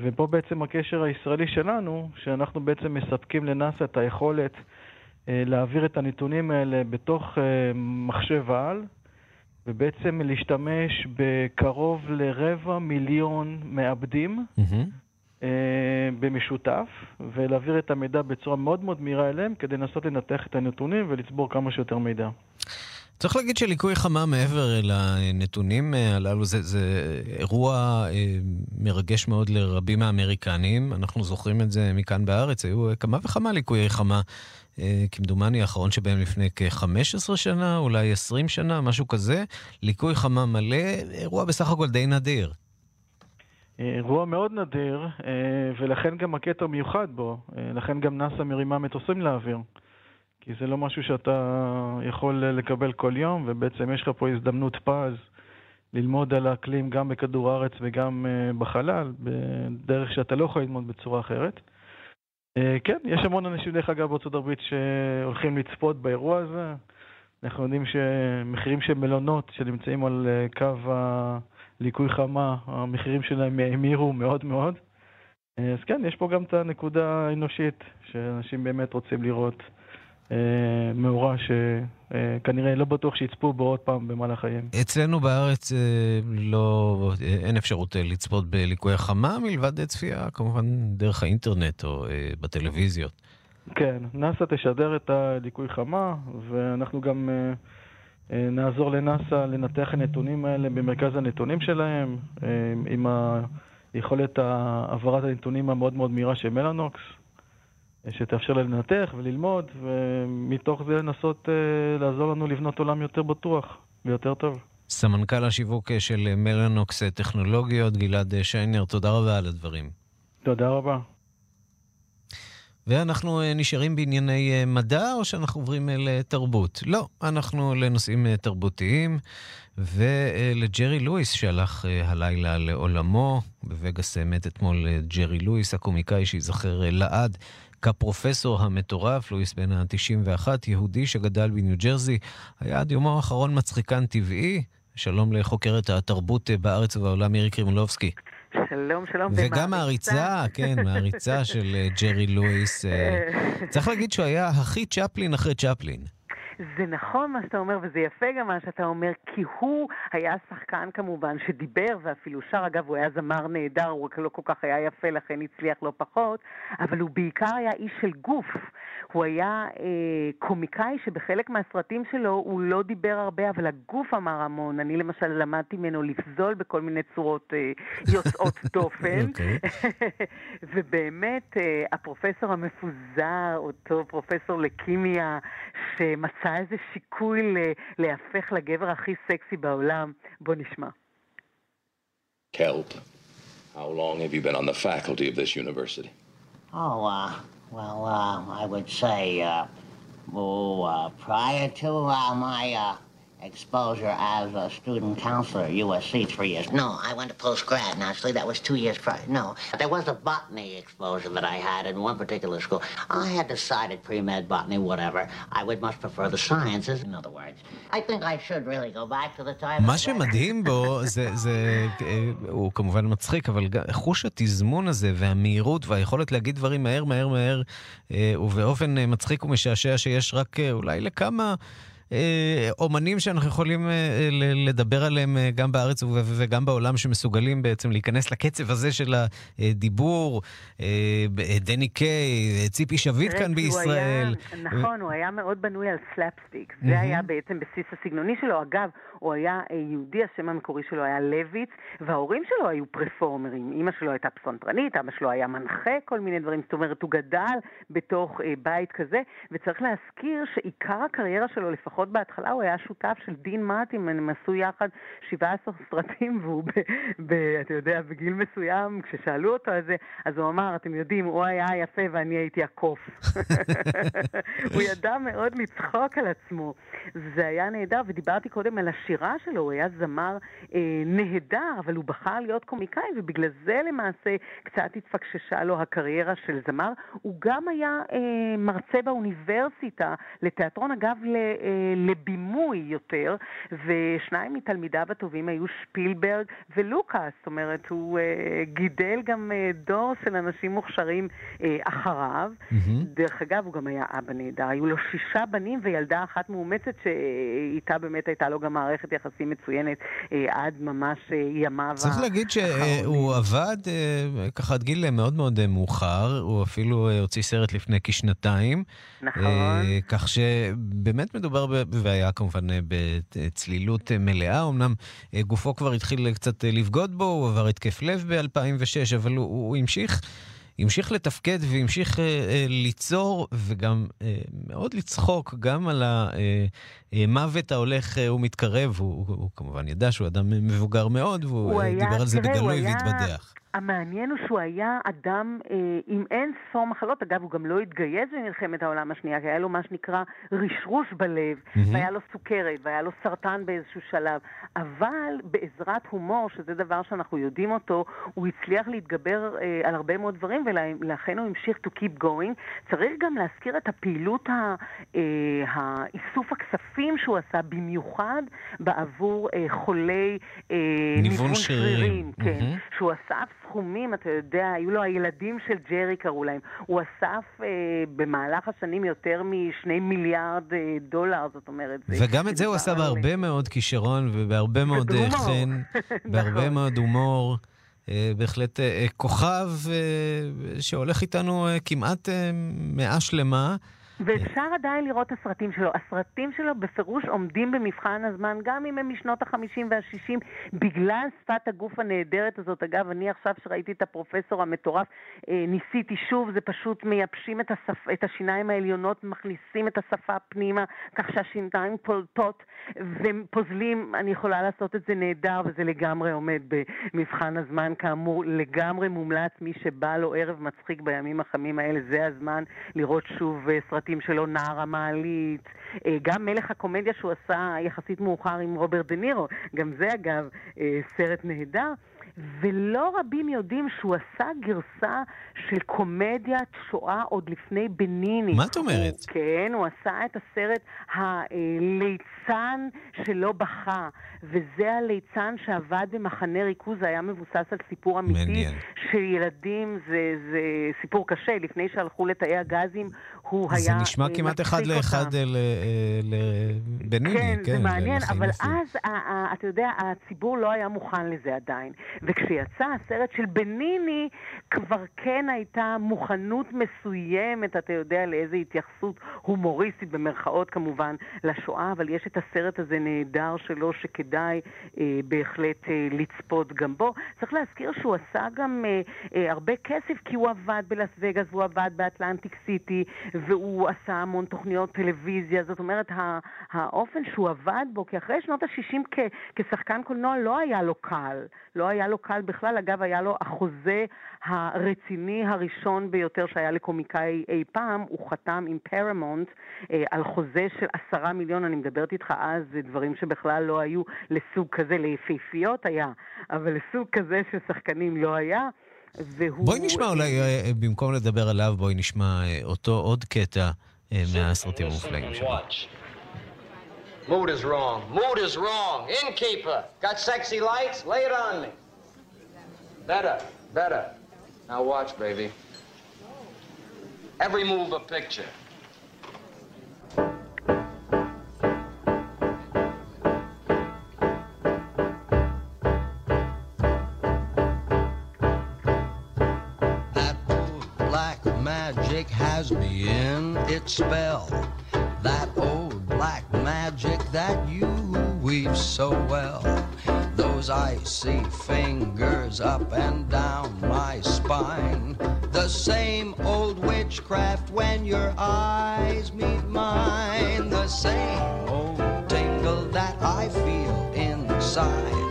ופה בעצם הקשר הישראלי שלנו, שאנחנו בעצם מספקים לנאס"א את היכולת להעביר את הנתונים האלה בתוך אה, מחשב על, ובעצם להשתמש בקרוב לרבע מיליון מעבדים אה, במשותף, ולהעביר את המידע בצורה מאוד מאוד מהירה אליהם, כדי לנסות לנתח את הנתונים ולצבור כמה שיותר מידע. צריך להגיד שליקוי חמה מעבר לנתונים אה, הללו זה, זה אירוע אה, מרגש מאוד לרבים מהאמריקנים. אנחנו זוכרים את זה מכאן בארץ, היו אה, כמה וכמה ליקויי חמה. אה, כמדומני האחרון שבהם לפני כ-15 שנה, אולי 20 שנה, משהו כזה. ליקוי חמה מלא, אירוע בסך הכל די נדיר. אירוע מאוד נדיר, ולכן גם הקטע מיוחד בו. לכן גם נאס"א מרימה מטוסים לאוויר. כי זה לא משהו שאתה יכול לקבל כל יום, ובעצם יש לך פה הזדמנות פז ללמוד על האקלים גם בכדור הארץ וגם אה, בחלל, בדרך שאתה לא יכול ללמוד בצורה אחרת. אה, כן, יש המון אנשים, דרך אגב, בארצות הברית שהולכים לצפות באירוע הזה. אנחנו יודעים שמחירים של מלונות שנמצאים על אה, קו הליקוי חמה, המחירים שלהם האמירו מאוד מאוד. אז כן, יש פה גם את הנקודה האנושית, שאנשים באמת רוצים לראות מאורע שכנראה לא בטוח שיצפו בו עוד פעם במהלך חייהם. אצלנו בארץ אה, לא, אה, אין אפשרות אה, לצפות בליקויי חמה, מלבד אה, צפייה כמובן דרך האינטרנט או אה, בטלוויזיות. כן, נאס"א תשדר את הליקוי חמה, ואנחנו גם אה, אה, נעזור לנאס"א לנתח הנתונים האלה במרכז הנתונים שלהם, אה, עם היכולת העברת הנתונים המאוד מאוד מהירה של מלאנוקס, אה, שתאפשר לה לנתח וללמוד, ומתוך זה לנסות אה, לעזור לנו לבנות עולם יותר בטוח ויותר טוב. סמנכ"ל השיווק אה, של אה, מלאנוקס אה, טכנולוגיות, גלעד שיינר, תודה רבה על הדברים. תודה רבה. ואנחנו נשארים בענייני מדע, או שאנחנו עוברים לתרבות? לא, אנחנו לנושאים תרבותיים, ולג'רי לואיס שהלך הלילה לעולמו. בווגאס מת אתמול ג'רי לואיס, הקומיקאי שייזכר לעד. כפרופסור המטורף, לואיס בן ה-91, יהודי שגדל בניו ג'רזי, היה עד יומו האחרון מצחיקן טבעי. שלום לחוקרת התרבות אה, בארץ ובעולם מירי קרימולובסקי. שלום, שלום. וגם מעריצה, כן, מעריצה של אה, ג'רי לואיס. אה, צריך להגיד שהוא היה הכי צ'פלין אחרי צ'פלין. זה נכון מה שאתה אומר, וזה יפה גם מה שאתה אומר, כי הוא היה שחקן כמובן שדיבר ואפילו שר, אגב, הוא היה זמר נהדר, הוא רק לא כל כך היה יפה, לכן הצליח לא פחות, אבל הוא בעיקר היה איש של גוף. הוא היה אה, קומיקאי שבחלק מהסרטים שלו הוא לא דיבר הרבה, אבל הגוף אמר המון. אני למשל למדתי ממנו לפזול בכל מיני צורות אה, יוצאות דופן. ובאמת, אה, הפרופסור המפוזר, אותו פרופסור לכימיה, שמצא איזה שיקוי להפך לגבר הכי סקסי בעולם. בוא נשמע. Kelp, how long have you been on the faculty of this university? Oh, uh, well, uh, I would say, uh, oh, uh, prior to uh, my uh, exposure as a student counselor at USC three years. No, I went to post-grad, naturally. That was two years prior. No, there was a botany exposure that I had in one particular school. I had decided pre-med, botany, whatever. I would much prefer the sciences, in other words. I think I should really go back to the time... מה שמדהים בו, זה, זה, אה, הוא כמובן מצחיק, אבל חוש התזמון הזה והמהירות והיכולת להגיד דברים מהר, מהר, מהר, אה, ובאופן אה, מצחיק ומשעשע שיש רק אה, אולי לכמה אה, אומנים שאנחנו יכולים אה, לדבר עליהם אה, גם בארץ וגם בעולם, שמסוגלים בעצם להיכנס לקצב הזה של הדיבור. דני קיי, ציפי שביט כאן בישראל. היה, נכון, הוא היה מאוד בנוי על סלאפסטיק. זה היה בעצם בסיס הסגנוני שלו. אגב, הוא היה יהודי, השם המקורי שלו היה לויץ', וההורים שלו היו פרפורמרים. אימא שלו הייתה פסונתרנית, אבא שלו היה מנחה כל מיני דברים. זאת אומרת, הוא גדל בתוך בית כזה, וצריך להזכיר שעיקר הקריירה שלו, לפחות בהתחלה הוא היה שותף של דין מאטים, הם עשו יחד 17 סרטים, והוא, ב, ב, אתה יודע, בגיל מסוים, כששאלו אותו על זה, אז הוא אמר, אתם יודעים, הוא היה היפה ואני הייתי הקוף. הוא ידע מאוד לצחוק על עצמו. זה היה נהדר, ודיברתי קודם על השירה שלו, הוא היה זמר אה, נהדר, אבל הוא בחר להיות קומיקאי, ובגלל זה למעשה קצת התפקששה לו הקריירה של זמר. הוא גם היה אה, מרצה באוניברסיטה לתיאטרון, אגב, ל, אה, לבימוי יותר, ושניים מתלמידיו הטובים היו שפילברג ולוקאס, זאת אומרת, הוא uh, גידל גם uh, דור של אנשים מוכשרים uh, אחריו. Mm-hmm. דרך אגב, הוא גם היה אבא נהדר, היו לו שישה בנים וילדה אחת מאומצת שאיתה באמת הייתה לו גם מערכת יחסים מצוינת uh, עד ממש uh, ימיו צריך להגיד שהוא עבד uh, ככה עד גיל מאוד מאוד מאוחר, הוא אפילו הוציא סרט לפני כשנתיים. נכון. כך שבאמת מדובר והיה כמובן אה, בצלילות אה, מלאה. אמנם אה, גופו כבר התחיל קצת לבגוד בו, הוא עבר התקף לב ב-2006, אבל הוא, הוא המשיך. המשיך לתפקד והמשיך אה, ליצור וגם אה, מאוד לצחוק גם על המוות ההולך אה, ומתקרב. הוא, הוא, הוא כמובן ידע שהוא אדם מבוגר מאוד, והוא דיבר על זה בגלוי והתבדח. המעניין הוא שהוא היה אדם אה, עם אין ספור מחלות. אגב, הוא גם לא התגייס במלחמת העולם השנייה, כי היה לו מה שנקרא רשרוש בלב, mm-hmm. והיה לו סוכרת, והיה לו סרטן באיזשהו שלב. אבל בעזרת הומור, שזה דבר שאנחנו יודעים אותו, הוא הצליח להתגבר אה, על הרבה מאוד דברים, ולכן הוא המשיך to keep going. צריך גם להזכיר את הפעילות, ה, אה, האיסוף הכספים שהוא עשה, במיוחד בעבור אה, חולי אה, ניוון שרירים. כן, mm-hmm. שהוא אסף סכומים, אתה יודע, היו לו הילדים של ג'רי קראו להם. הוא אסף אה, במהלך השנים יותר משני מיליארד אה, דולר, זאת אומרת. וגם את זה הוא עשה בהרבה מאוד כישרון ובהרבה מאוד אה, חן, בהרבה נכון. מאוד הומור. אה, בהחלט אה, כוכב שהולך איתנו כמעט מאה שלמה. ואפשר עדיין לראות את הסרטים שלו. הסרטים שלו בפירוש עומדים במבחן הזמן, גם אם הם משנות ה-50 וה-60, בגלל שפת הגוף הנהדרת הזאת. אגב, אני עכשיו שראיתי את הפרופסור המטורף, אה, ניסיתי שוב, זה פשוט מייבשים את, השפ... את השיניים העליונות, מכניסים את השפה פנימה, כך שהשיניים פולטות ופוזלים. אני יכולה לעשות את זה נהדר, וזה לגמרי עומד במבחן הזמן, כאמור, לגמרי מומלץ. מי שבא לו ערב מצחיק בימים החמים האלה, זה הזמן לראות שוב אה, סרטים. הסרטים שלו, נער המעלית, אה, גם מלך הקומדיה שהוא עשה יחסית מאוחר עם רוברט דה נירו, גם זה אגב אה, סרט נהדר. ולא רבים יודעים שהוא עשה גרסה של קומדיית שואה עוד לפני בניני. מה את אומרת? הוא, כן, הוא עשה את הסרט הליצן שלא בכה, וזה הליצן שעבד במחנה ריכוז, זה היה מבוסס על סיפור אמיתי. מעניין. של ילדים, זה, זה סיפור קשה, לפני שהלכו לתאי הגזים, הוא היה... זה נשמע כמעט אחד לאחד לבניני, כן. כן, זה מעניין, אבל אז, אתה יודע, הציבור לא היה מוכן לזה עדיין. וכשיצא הסרט של בניני, כבר כן הייתה מוכנות מסוימת, אתה יודע, לאיזו התייחסות הומוריסטית, במרכאות כמובן, לשואה, אבל יש את הסרט הזה נהדר שלו, שכדאי אה, בהחלט אה, לצפות גם בו. צריך להזכיר שהוא עשה גם אה, אה, הרבה כסף, כי הוא עבד בלאס וגאס, והוא עבד באטלנטיק סיטי, והוא עשה המון תוכניות טלוויזיה. זאת אומרת, האופן שהוא עבד בו, כי אחרי שנות ה-60 כשחקן קולנוע לא היה לו קל. לא היה לו קל בכלל. אגב, היה לו החוזה הרציני הראשון ביותר שהיה לקומיקאי אי פעם. הוא חתם עם פרמונט אה, על חוזה של עשרה מיליון. אני מדברת איתך אז, זה דברים שבכלל לא היו לסוג כזה, ליפהפיות היה, אבל לסוג כזה של שחקנים לא היה. והוא... בואי נשמע אולי, אה, במקום לדבר עליו, בואי נשמע אה, אותו עוד קטע אה, מהסרטים המופלאים שלו. Mood is wrong. Mood is wrong. Innkeeper, got sexy lights? Lay it on me. Better, better. Now watch, baby. Every move a picture. magic has me in its spell. That old black magic that you weave so well. Those see fingers up and down my spine. The same old witchcraft when your eyes meet mine. The same old tingle that I feel inside.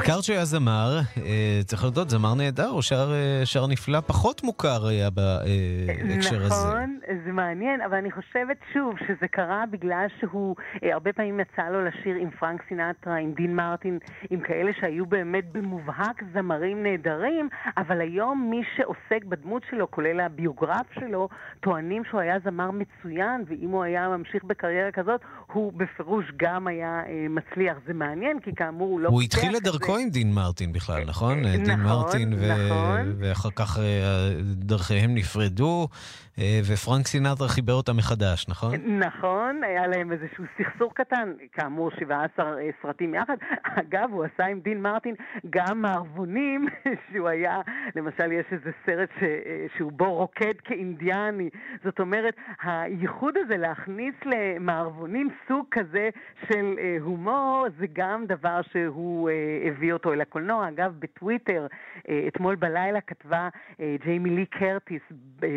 הזכרת שהיה זמר, אה, צריך להודות, זמר נהדר, הוא שר, אה, שר נפלא, פחות מוכר היה בהקשר הזה. נכון, זה מעניין, אבל אני חושבת שוב שזה קרה בגלל שהוא, אה, הרבה פעמים יצא לו לשיר עם פרנק סינטרה, עם דין מרטין, עם כאלה שהיו באמת במובהק זמרים נהדרים, אבל היום מי שעוסק בדמות שלו, כולל הביוגרף שלו, טוענים שהוא היה זמר מצוין, ואם הוא היה ממשיך בקריירה כזאת, הוא בפירוש גם היה אה, מצליח. זה מעניין, כי כאמור הוא לא... הוא התחיל את דרכו עם דין מרטין בכלל, נכון? נכון, דין מרטין, ו- נכון. ואחר כך אה, דרכיהם נפרדו, אה, ופרנק סינטרה חיבר אותם מחדש, נכון? נכון, היה להם איזשהו סכסוך קטן, כאמור 17 אה, סרטים יחד. אגב, הוא עשה עם דין מרטין גם מערבונים, שהוא היה, למשל יש איזה סרט ש, אה, שהוא בו רוקד כאינדיאני. זאת אומרת, הייחוד הזה להכניס למערבונים סוג כזה של אה, הומור, זה גם דבר שהוא אה, הביא אותו אל הקולנוע. אגב, בטוויטר, אה, אתמול בלילה כתבה אה, ג'יימי לי קרטיס,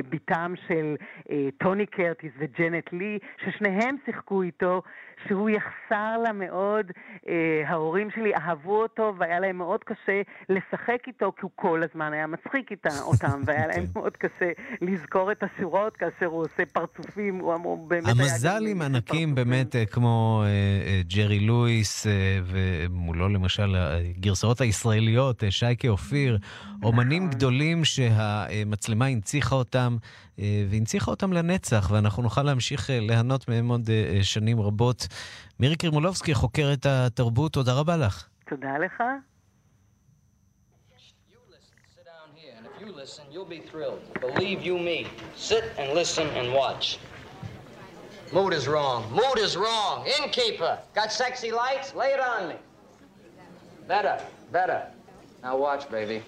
בתם של אה, טוני קרטיס וג'נט לי, ששניהם שיחקו איתו, שהוא יחסר לה מאוד. אה, ההורים שלי אהבו אותו והיה להם מאוד קשה לשחק איתו, כי הוא כל הזמן היה מצחיק איתה, אותם, והיה להם מאוד קשה לזכור את השורות כאשר הוא עושה פרצופים, הוא אמור באמת היה... המזל עם ענקים באמת אה, כמו אה, אה, ג'רי לואיס, אה, ומולו למשל הגרסאות הישראליות, אה, שייקה אופיר, אומנים גדולים שהמצלמה הנציחה אותם, אה, והנציחה אותם לנצח, ואנחנו נוכל להמשיך אה, ליהנות מהם עוד אה, אה, שנים רבות. מירי קרימולובסקי, חוקרת התרבות, תודה רבה לך. תודה לך. You listen, you'll be thrilled. Believe you me. Sit and listen and watch. Mood is wrong. Mood is wrong. Innkeeper, got sexy lights? Lay it on me. Better, better. Now watch, baby.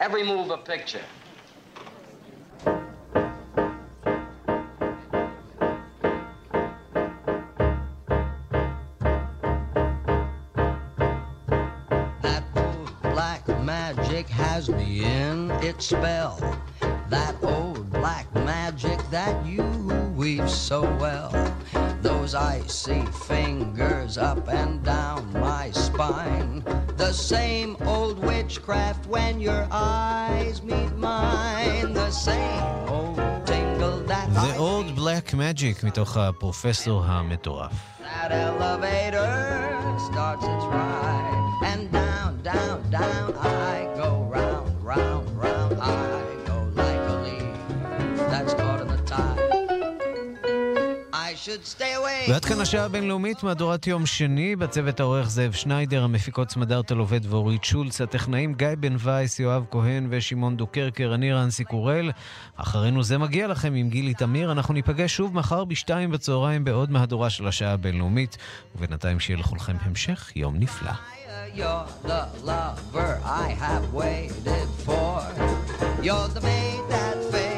Every move a picture. spell. That old black magic that you weave so well. Those icy fingers up and down my spine. The same old witchcraft when your eyes meet mine. The same old tingle that I ועוד בלק מג'יק מתוך הפרופסור המטורף. That elevator starts its ride, and down, down, down I go round, Round, round. I go like a leaf that's caught in the tide. ועד כאן השעה הבינלאומית, מהדורת יום שני, בצוות העורך זאב שניידר, המפיקות סמדארטה עובד ואורית שולץ, הטכנאים גיא בן וייס, יואב כהן ושמעון דוקרקר, אני רנסי קורל. אחרינו זה מגיע לכם עם גילי תמיר, אנחנו ניפגש שוב מחר בשתיים בצהריים בעוד מהדורה של השעה הבינלאומית, ובינתיים שיהיה לכולכם המשך יום נפלא. You're the lover I have waited for. You're the maid that fate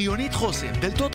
שריונית חוסם, דלתות